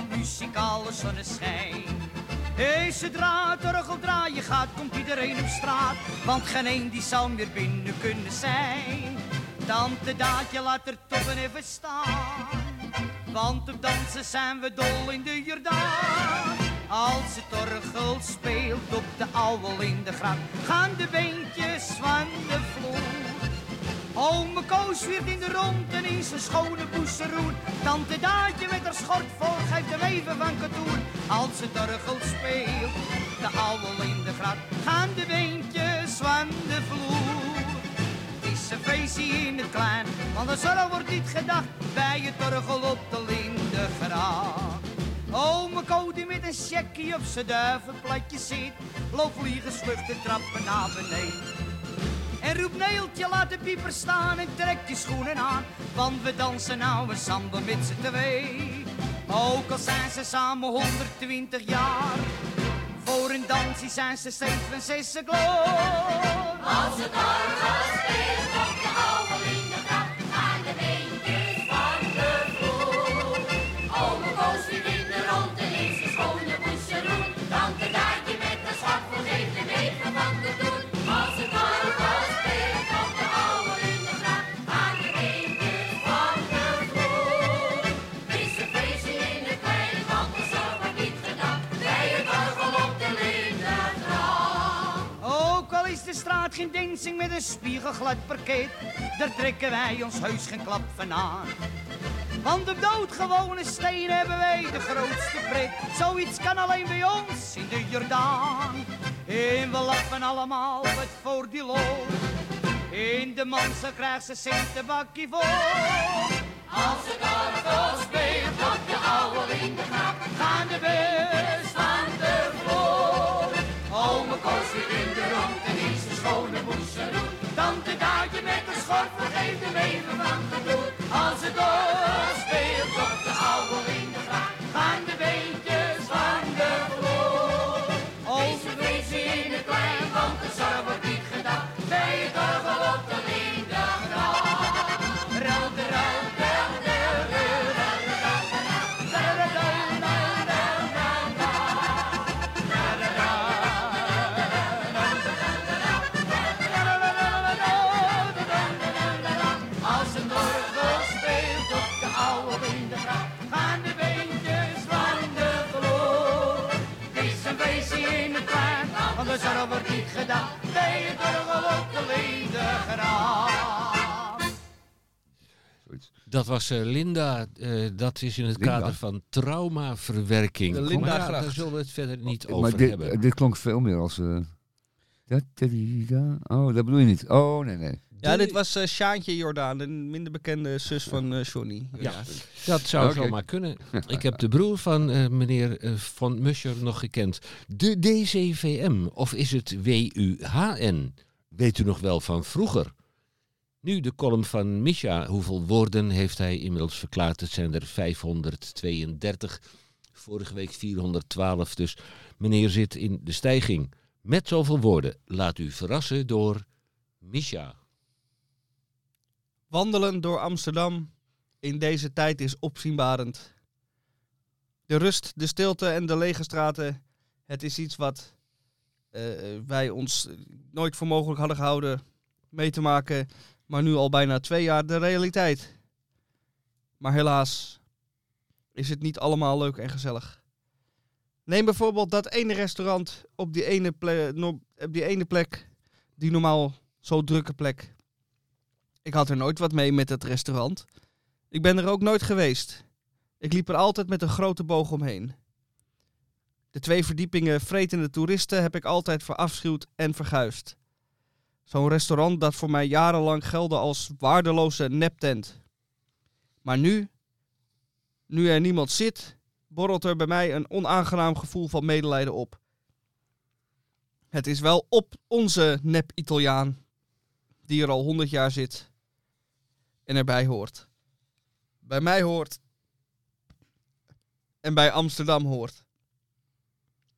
met muzikale zonneschijn. Zodra het orgel draaien gaat, komt iedereen op straat. Want geen een die zal meer binnen kunnen zijn. Tante Daadje laat er toppen even staan. Want op dansen zijn we dol in de Jordaan. Als het orgel speelt op de oude in de gracht, gaan de beentjes van de vloer. Ome Koos weer in de rond en in zijn schone boeseroen. Tante Daadje met haar schort vol geeft hem even van katoen. Als het orgel speelt, de oude in de gracht, gaan de beentjes van de vloer. Het is een feestje in het klein, want de zorg wordt niet gedacht bij het orgel op de Lindegracht. Ome Ko die met een checkie op zijn duivenplatje zit, loopt vliegen vluchten trappen naar beneden. En roep Neeltje, laat de pieper staan en trek je schoenen aan. Want we dansen nou een samba met z'n twee. Ook al zijn ze samen 120 jaar. Voor een dansje zijn ze steeds van gloor. Als het speelt geen dancing met een spiegelglad parket, daar trekken wij ons heus geen klap van aan. Want op doodgewone stenen hebben wij de grootste pret. Zoiets kan alleen bij ons in de Jordaan. En we lachen allemaal wat voor die lol. In de manse krijgt ze centenbakje vol. Als het orgel speelt op de oude Lindengracht, Gaan de schone boezeroen. Tante Daatje met een schorp Vergeet de leven van de bloed. Als het doorspeelt Dat was eh, Linda. eh, dat is in het Linda. kader van traumaverwerking. De Maar Linda-gracht. daar zullen we het verder niet maar over dit, hebben. dit klonk veel meer als... eh, da. Oh, dat bedoel je niet. Oh, nee, nee. Ja, dit was eh Sjaantje Jordaan, de minder bekende zus van eh Johnny. Ja, dat zou Oké. zomaar kunnen. Ik heb de broer van eh, meneer eh, Van Muscher nog gekend. De DCVM, of is het WUHN? Weet u nog wel van vroeger? Nu de column van Misha. Hoeveel woorden heeft hij inmiddels verklaard? Het zijn er 532. Vorige week 412. Dus meneer zit in de stijging. Met zoveel woorden. Laat u verrassen door Misha. Wandelen door Amsterdam in deze tijd is opzienbarend. De rust, de stilte en de lege straten, het is iets wat eh, wij ons nooit voor mogelijk hadden gehouden mee te maken, maar nu al bijna twee jaar de realiteit. Maar helaas is het niet allemaal leuk en gezellig. Neem bijvoorbeeld dat ene restaurant op die ene, ple- no- op die ene plek, die normaal zo drukke plek. Ik had er nooit wat mee met het restaurant. Ik ben er ook nooit geweest. Ik liep er altijd met een grote boog omheen. De twee verdiepingen vretende toeristen heb ik altijd verafschuwd en verguisd. Zo'n restaurant dat voor mij jarenlang geldde als waardeloze neptent. Maar nu, nu er niemand zit, borrelt er bij mij een onaangenaam gevoel van medelijden op. Het is wel op onze nep-Italiaan, die er al honderd jaar zit en erbij hoort. Bij mij hoort en bij Amsterdam hoort.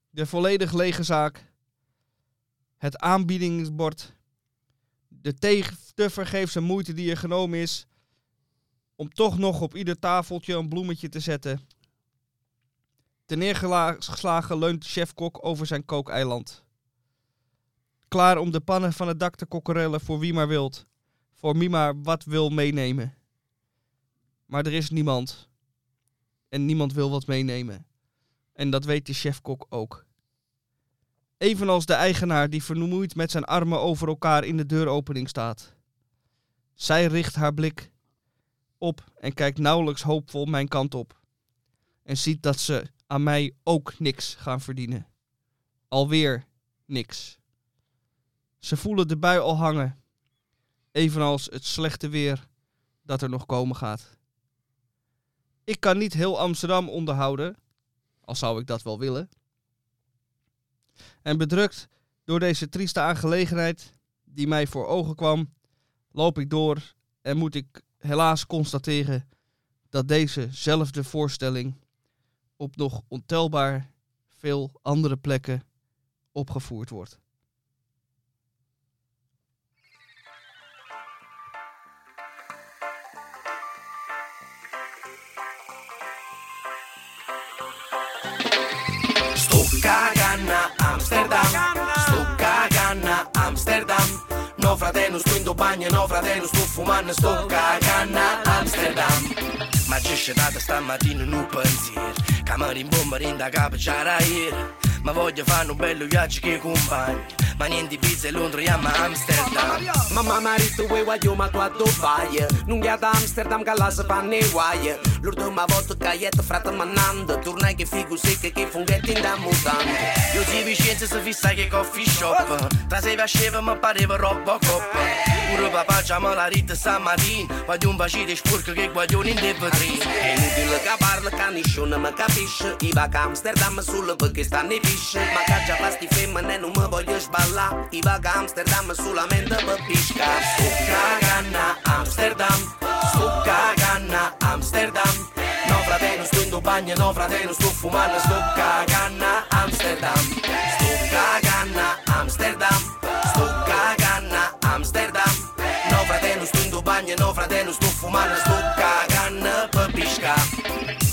De volledig lege zaak, het aanbiedingsbord, de te, te vergeefse moeite die er genomen is om toch nog op ieder tafeltje een bloemetje te zetten. Ten neergeslagen leunt de chefkok over zijn kookeiland. Klaar om de pannen van het dak te kokkerellen voor wie maar wilt. Voor wie maar wat wil meenemen. Maar er is niemand. En niemand wil wat meenemen. En dat weet de chefkok ook. Evenals de eigenaar die vermoeid met zijn armen over elkaar in de deuropening staat. Zij richt haar blik op en kijkt nauwelijks hoopvol mijn kant op. En ziet dat ze aan mij ook niks gaan verdienen. Alweer niks. Ze voelen de bui al hangen, evenals het slechte weer dat er nog komen gaat. Ik kan niet heel Amsterdam onderhouden, al zou ik dat wel willen. En bedrukt door deze trieste aangelegenheid die mij voor ogen kwam, loop ik door en moet ik helaas constateren dat dezezelfde voorstelling op nog ontelbaar veel andere plekken opgevoerd wordt. Sto in bagno, no fratello sto fumando Stuccagana, Amsterdam. Ma c'è scettata stamattina in un pensiero Che mi rimbomba da capo c'era ieri Ma voglio fare un bello viaggio che compagni Ma niente pizza e Londra, chiama Amsterdam. Mamma marito we guaglio ma tu a Dubai? Non chiada Amsterdam che là si fanno i guai. L'ultima volta che io frate manando Tornai che figo secca che funghetti in da Io ti Vicenza si fissa che coffee shop Tra sei vasceva mi pareva Robocop Papà c'ha la ritta stamattina Voglio un bacino di spurco che guaglione in vetrine È inutile che parla che nessuno mi capisce. I va a Amsterdam solo perché stanno i pisce. Ma che già fasti femmine non mi voglio sballare. I va a Amsterdam solamente per pisca. Stuccagana, Amsterdam. Stuccagana, Amsterdam. No fratello sto in bagno, no fratello sto fumando Stuccagana, Amsterdam. Stuccagana, Amsterdam in bagno, no fratello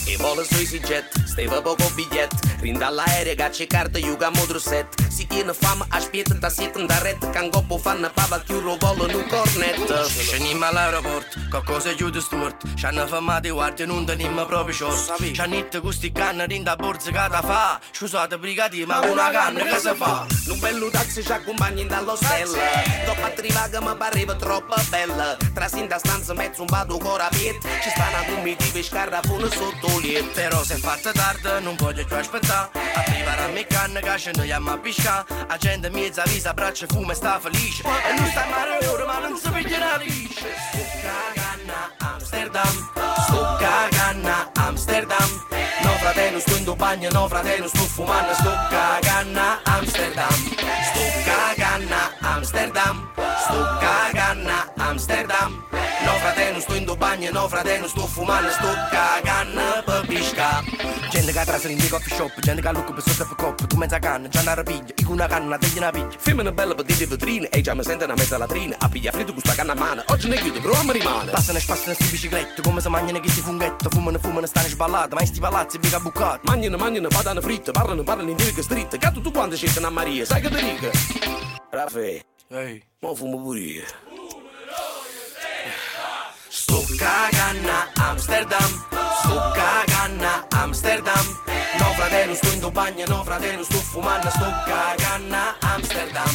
E Envolve suicide jet, steva bogo bilhet Rinda la ere, gache karta, juga modru set. Si kina fama, as pietën ta sitën da ret Kan go po fan në baba, kjo rovollë nuk kornet Shënim all'aeroport, qualcosa giù di stort Ci hanno fermato i guardie, non teniamo proprio short Ci hanno detto questi canna, rinda borsa che ta fa. Ci usate brigati, ma una canna che se fa. Un bello taxi ci accompagna dall'ostello Dopo arrivare mi pareva troppo bella Tra sin da stanza, mezzo un vado corapet Ci stanno a comitiva e scarrafone sotto liet Però se è fatta tardi, non voglio più aspettare. Arrivare a me canna che ce ne andiamo a La gente mezza visa, braccia fuma e sta felice. E non sta male ora, ma non si piglia la lisce Stuccagana, Amsterdam. Stuccagana, Amsterdam. No fratello sto in bagno, no fratello sto fumando. Stuccagana, Amsterdam. Stuccagana, Amsterdam. Stuccagana, Amsterdam. No fratello sto in bagno, no fratello sto fumando Stuccagana per pisca Gente che trasera in coffee shop Gente che lucca per sotto per coppa Tu mezza canna, già una rapiglia Io una canna, una teglia una piglia. Femmina bella per dire vetrine E già mi sente una mezza latrina A piglia fritto con sta canna a mano. Oggi ne chiudo però mi rimane. Passano e spassano sti biciclette Come se mangiano che sti funghetto. Fumano, fumano, stanno sballate Ma in sti palazzi mica bucati. Mangiano, mangiano, badano fritte Parlano, parlano in dirga stritta Gatto tu quando scendi a Maria Sai che ti dico? Raffaele, Ehi. mo fumo pure io Stuccagana, Amsterdam. Stuccagana, Amsterdam. No fratello sto in bagno, no fratello sto fumando. Stuccagana, Amsterdam.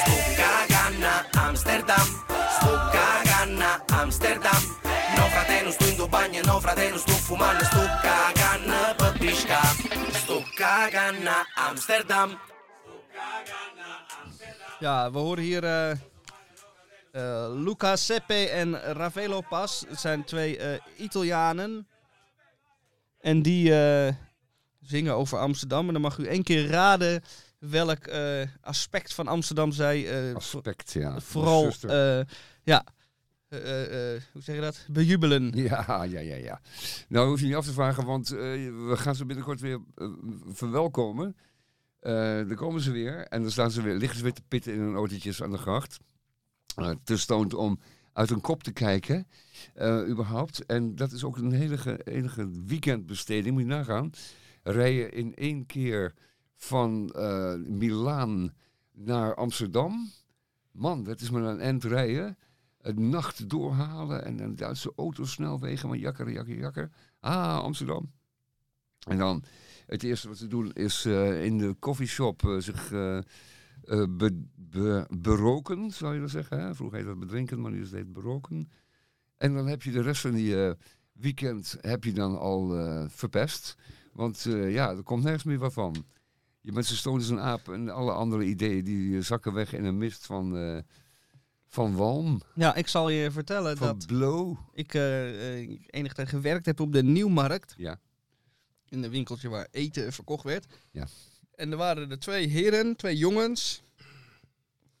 Stuccagana, Amsterdam. Stuccagana, Amsterdam. No fratello sto in bagno, no fratello sto fumando. Pisca Stuccagana, Amsterdam. Ja, we horen hier eh eh, Luca Seppe en Ravelo Pas. Het zijn twee eh, Italianen. En die eh, zingen over Amsterdam. En dan mag u één keer raden welk aspect van Amsterdam zij Aspect, ja. vooral, ja, hoe zeg je dat? Bejubelen. Ja, ja, ja, ja. Nou, hoef je niet af te vragen, want we gaan ze binnenkort weer verwelkomen. Dan komen ze weer en dan staan ze weer, liggen ze weer te pitten in hun autootjes aan de gracht. Eh te stoned om uit hun kop te kijken, eh, überhaupt. En dat is ook een hele enige weekendbesteding, moet je nagaan. Rijden in één keer van eh Milaan naar Amsterdam. Man, dat is maar een eind rijden het nacht doorhalen en een Duitse autosnelwegen, maar jakker, jakker, jakker. Ah, Amsterdam. En dan, het eerste wat ze doen is in de coffeeshop zich be- be- beroken, zou je dat zeggen. Hè? Vroeger heette dat bedrinken, maar nu is het beroken. En dan heb je de rest van die eh, weekend heb je dan al eh, verpest. Want eh, ja, er komt nergens meer wat van. Je bent zo stoned als een aap en alle andere ideeën die eh, zakken weg in een mist van, eh, van walm, Ja, ik zal je vertellen van dat blow. ik eh, eh, enige tijd gewerkt heb op de Nieuwmarkt. Ja. In een winkeltje waar eten verkocht werd. Ja. En er waren er twee heren, twee jongens,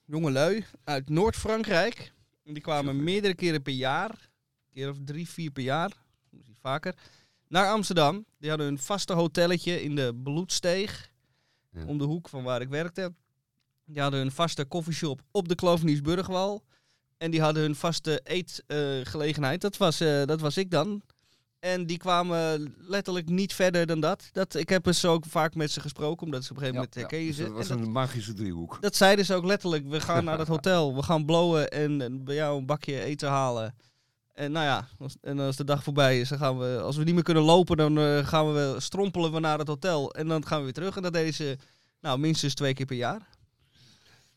jongelui, uit Noord-Frankrijk. En die kwamen meerdere keren per jaar, een keer of drie, vier per jaar, misschien vaker, naar Amsterdam. Die hadden hun vaste hotelletje in de Bloedsteeg. Ja. Om de hoek van waar ik werkte. Die hadden hun vaste koffieshop op de Kloveniersburgwal. En die hadden hun vaste eetgelegenheid. dat, was, eh, dat was ik dan. En die kwamen letterlijk niet verder dan dat. dat ik heb dus ook vaak met ze gesproken, omdat ze op een gegeven moment herkennen dus ze. dat was een magische driehoek. dat zeiden ze ook letterlijk. We gaan naar dat hotel. We gaan blowen en, en bij jou een bakje eten halen. En nou ja, als, en als de dag voorbij is, dan gaan we, als we niet meer kunnen lopen, dan eh, gaan we strompelen we naar het hotel. En dan gaan we weer terug. En dat deden ze nou, minstens twee keer per jaar.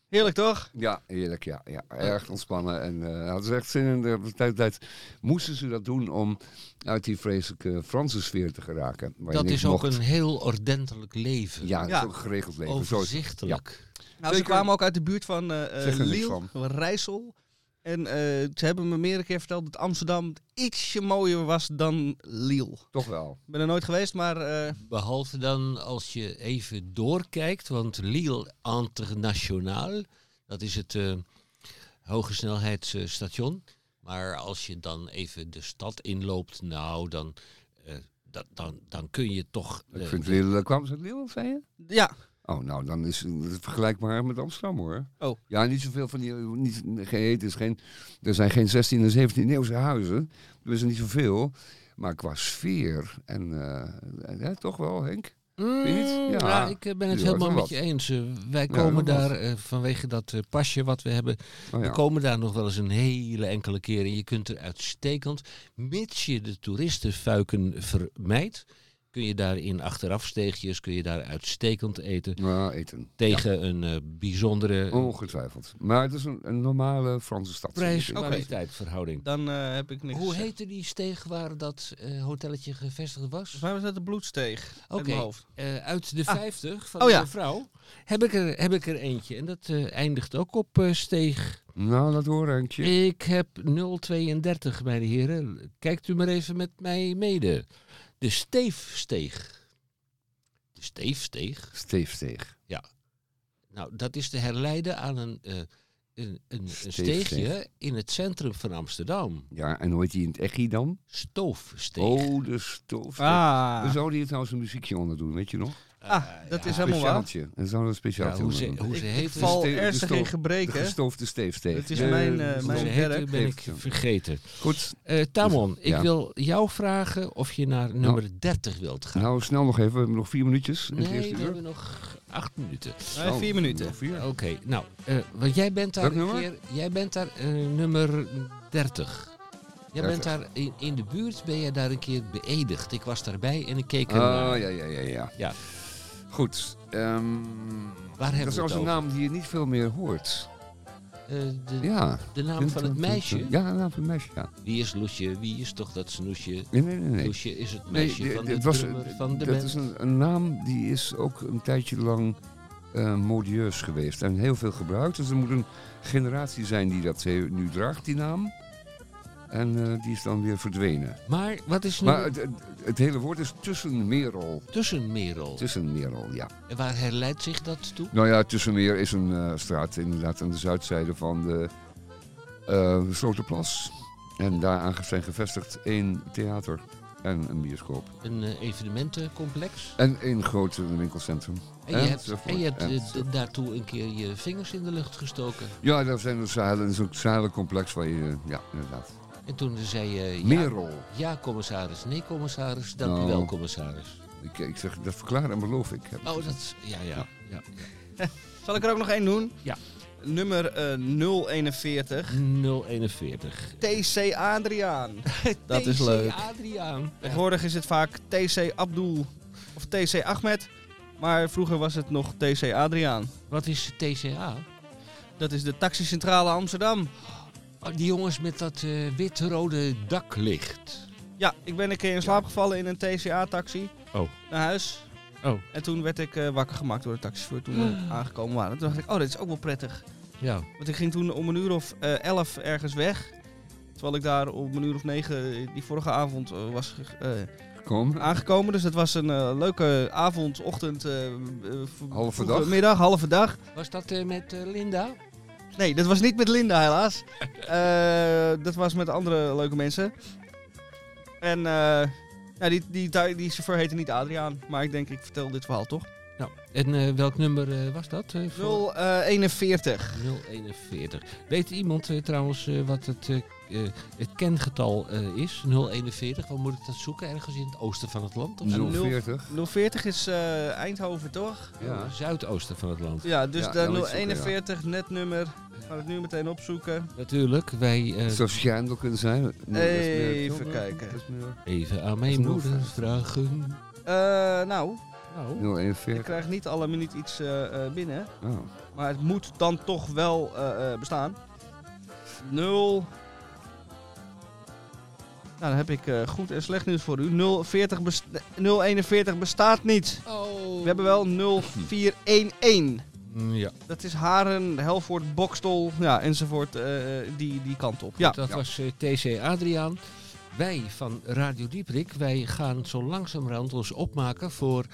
Heerlijk toch? Ja, heerlijk, ja. ja erg ontspannen. En eh hadden ze echt zin in. De tijd, tijd moesten ze dat doen om uit die vreselijke Franse sfeer te geraken. Dat is ook mocht. een heel ordentelijk leven. Ja, Ja. een geregeld leven. Overzichtelijk. Nou, ze kwamen ook uit de buurt van Lille, van Rijssel. En eh, ze hebben me meerdere keer verteld dat Amsterdam ietsje mooier was dan Lille. Toch wel. Ik ben er nooit geweest, maar eh, Behalve dan als je even doorkijkt, want Lille Internationaal, dat is het eh hoge snelheidsstation. Maar als je dan even de stad inloopt, nou, dan, eh, dat, dan, dan kun je toch... Ik eh, vind Lille, kwam ze uit Lille, zei je? ja, Oh, nou, dan is het vergelijkbaar met Amsterdam, hoor. Oh. Ja, niet zoveel van die... Niet, geen, het is geen, er zijn geen 16 en 17 eeuwse huizen. Er is er niet zoveel. Maar qua sfeer en... eh, ja, toch wel, Henk? Mm, ja, Ja. ik eh, ben het helemaal met je eens. Eh, wij komen daar eh, vanwege dat eh, pasje wat we hebben, Oh, we komen daar nog wel eens een hele enkele keer en je kunt er uitstekend, mits je de toeristenfuiken vermijdt, kun je daar in achterafsteegjes, kun je daar uitstekend eten Ja, eten. tegen een eh, bijzondere Ongetwijfeld. Maar het is een, een normale Franse stad. prijs-kwaliteit verhouding. dan eh, heb ik niks Hoe gezegd. heette die steeg waar dat eh, hotelletje gevestigd was? Volgens mij was dat de bloedsteeg. Oké, hoofd. eh, uit de Ah. 50 van Oh de vrouw heb ik, er, heb ik er eentje. En dat eh, eindigt ook op eh, steeg. Nou, dat hoor, Henkje. Ik heb 032, mijn heren. Kijkt u maar even met mij mede. De Steefsteeg. De Steefsteeg? Steefsteeg. Nou, dat is te herleiden aan een, eh, een, een, steegje in het centrum van Amsterdam. Ja, en hoe heet die in het Echi dan? Stoofsteeg. Oh, de stoofsteeg. Ah, We zouden hier trouwens een muziekje onder doen, weet je nog? Ah, dat is helemaal waar. Speciaaltje. En een Ja, speciaaltje hoe ze, hoe ze Ik, ik heet, val de de ernstig De gebreken. Het is Eh, mijn, eh, mijn werk. heette, ben ik vergeten. Goed, Eh Tamon, ik Ja. wil jou vragen of je naar nummer 30 wilt gaan. nou snel nog even. We hebben nog vier minuutjes. nee, we uur. hebben nog acht minuten. Nee, vier Oh, minuten. Oké, nou, eh, want jij bent daar een nummer? keer, jij bent daar eh, nummer 30. Jij bent 30. daar in, in de buurt, ben jij daar een keer beëdigd. Ik was daarbij en ik keek er Ah, naar. ja, ja, ja, ja. Ja. Goed. ehm, Waar hebben dat is het trouwens een naam die je niet veel meer hoort. Eh, de, Ja. de naam van het meisje? Ja, de naam van het meisje, ja. Wie is Loesje? Wie is toch dat snoesje? Nee, nee, nee. nee. Loesje is het Nee, meisje van de was, drummer van de dat band. is een, een naam die is ook een tijdje lang eh, modieus geweest en heel veel gebruikt. Dus er moet een generatie zijn die dat he- nu draagt, die naam. En eh, die is dan weer verdwenen. Maar wat is nu Maar het, het, het hele woord is tussenmerel. Tussenmerel? Tussenmerel, ja. En waar herleidt zich dat toe? Nou ja, Tussenmeer is een eh, straat inderdaad aan de zuidzijde van de eh Sloterplas. En daar zijn gevestigd één theater en een bioscoop. Een evenementencomplex? En één groot winkelcentrum. En je hebt, en je hebt daartoe een keer je vingers in de lucht gestoken. Ja, daar zijn er. Dat is ook een zeilencomplex waar je... Ja, inderdaad. En toen zei je... Ja, Merel. ja, commissaris. Nee, commissaris. Dank u Nou. wel, commissaris. Ik, ik zeg, dat verklaar en beloof ik. heb Oh, dat... Ja, ja. ja. Zal ik er ook nog één doen? Ja. Nummer eh 041. 041. TC Adriaan. Dat is leuk. Adriaan. Tegenwoordig is het vaak TC Abdul of TC Ahmed. Maar vroeger was het nog TC Adriaan. Wat is TCA? Dat is de taxicentrale Amsterdam. Oh, die jongens met dat eh, wit-rode daklicht. Ja, ik ben een keer in slaap gevallen in een TCA-taxi. Oh. Naar huis. Oh. En toen werd ik eh, wakker gemaakt door de taxichauffeur toen we aangekomen waren. Toen dacht ik, oh, dit is ook wel prettig. Ja. Want ik ging toen om een uur of eh, elf ergens weg. Terwijl ik daar om een uur of negen die vorige avond was ge- eh, Kom. aangekomen. Dus het was een leuke avond, ochtend, Halve dag. middag, halve dag. Was dat eh, met Linda? Nee, dat was niet met Linda helaas. Eh, dat was met andere leuke mensen. En eh, Ja, die, die, die, die chauffeur heette niet Adriaan, maar ik denk, ik vertel dit verhaal toch? Nou, en eh, welk nummer eh, was dat? eh, voor- 041. 041. Weet iemand trouwens eh, wat het, eh, het kengetal eh, is? 041. Waar moet ik dat zoeken? Ergens in het oosten van het land? Of zo? 040. 040 is eh, Eindhoven, toch? Ja. Zuidoosten van het land. Ja, dus Ja, de nou, iets zoeken, 041, netnummer. Ik ga het nu meteen opzoeken. Natuurlijk, wij eh, Het zou Sjandel kunnen zijn. Nee, meer Even kijken. Even aan mijn moeder 050. vragen. Eh, nou, Nou, ik 041. krijg niet alle minuut iets eh, eh, binnen. Oh. Maar het moet dan toch wel eh, eh, bestaan. 0. Nou, dan heb ik eh, goed en slecht nieuws voor u. 040 best 041 bestaat niet. We hebben wel 0411. mm, ja. Dat is Haren, Helvoort, Bokstol, ja, enzovoort. eh, eh, die, die kant op. Ja, Dat was eh, TC Adriaan. Wij van Radio Dieprik, wij gaan zo langzamerhand ons opmaken voor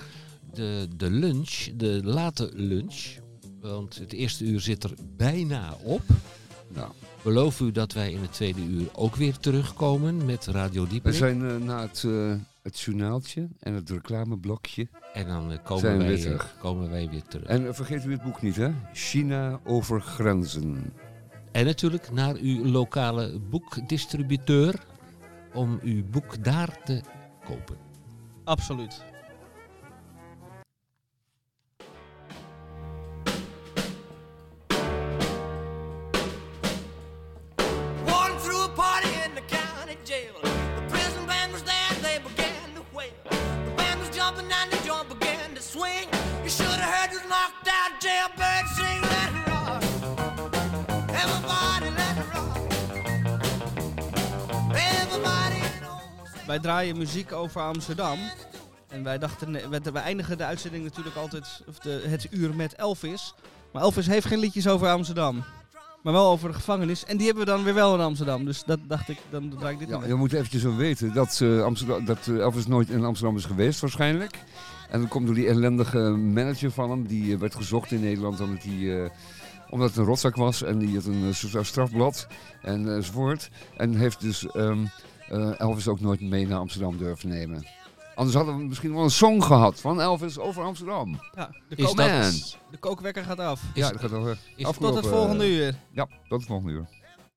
de, de lunch, de late lunch. Want het eerste uur zit er bijna op. Nou, Beloof u dat wij in het tweede uur ook weer terugkomen met Radio we Dieprik. zijn eh, na het, eh, het journaaltje en het reclameblokje. En dan eh, komen, Zijn we wij, weer terug. komen wij weer terug. En vergeet u het boek niet, hè? China over grenzen. En natuurlijk naar uw lokale boekdistributeur om uw boek daar te kopen. absoluut. Swing. You should have heard this knocked out jailbird sing, let it rock. Everybody let it rock. Everybody knows. Wij draaien muziek over Amsterdam. En wij dachten, we, eindigen de uitzending natuurlijk altijd, of de, het uur met Elvis. Maar Elvis heeft geen liedjes over Amsterdam. Maar wel over de gevangenis. En die hebben we dan weer wel in Amsterdam. Dus dat dacht ik, dan draai ik dit Ja, ja, je moet eventjes zo weten dat, eh, Amsterdam, dat eh, Elvis nooit in Amsterdam is geweest waarschijnlijk. En dat komt door die ellendige manager van hem. Die eh, werd gezocht in Nederland omdat hij... eh, omdat het een rotzak was en die had een eh, soort strafblad en, enzovoort. En heeft dus ehm, eh, Elvis ook nooit mee naar Amsterdam durven nemen. Anders hadden we misschien wel een song gehad van Elvis over Amsterdam. Ja, de, kook- dat- de kookwekker gaat af. Ja, dat gaat al eh, Is-. Tot het volgende uur. Ja, tot het volgende uur.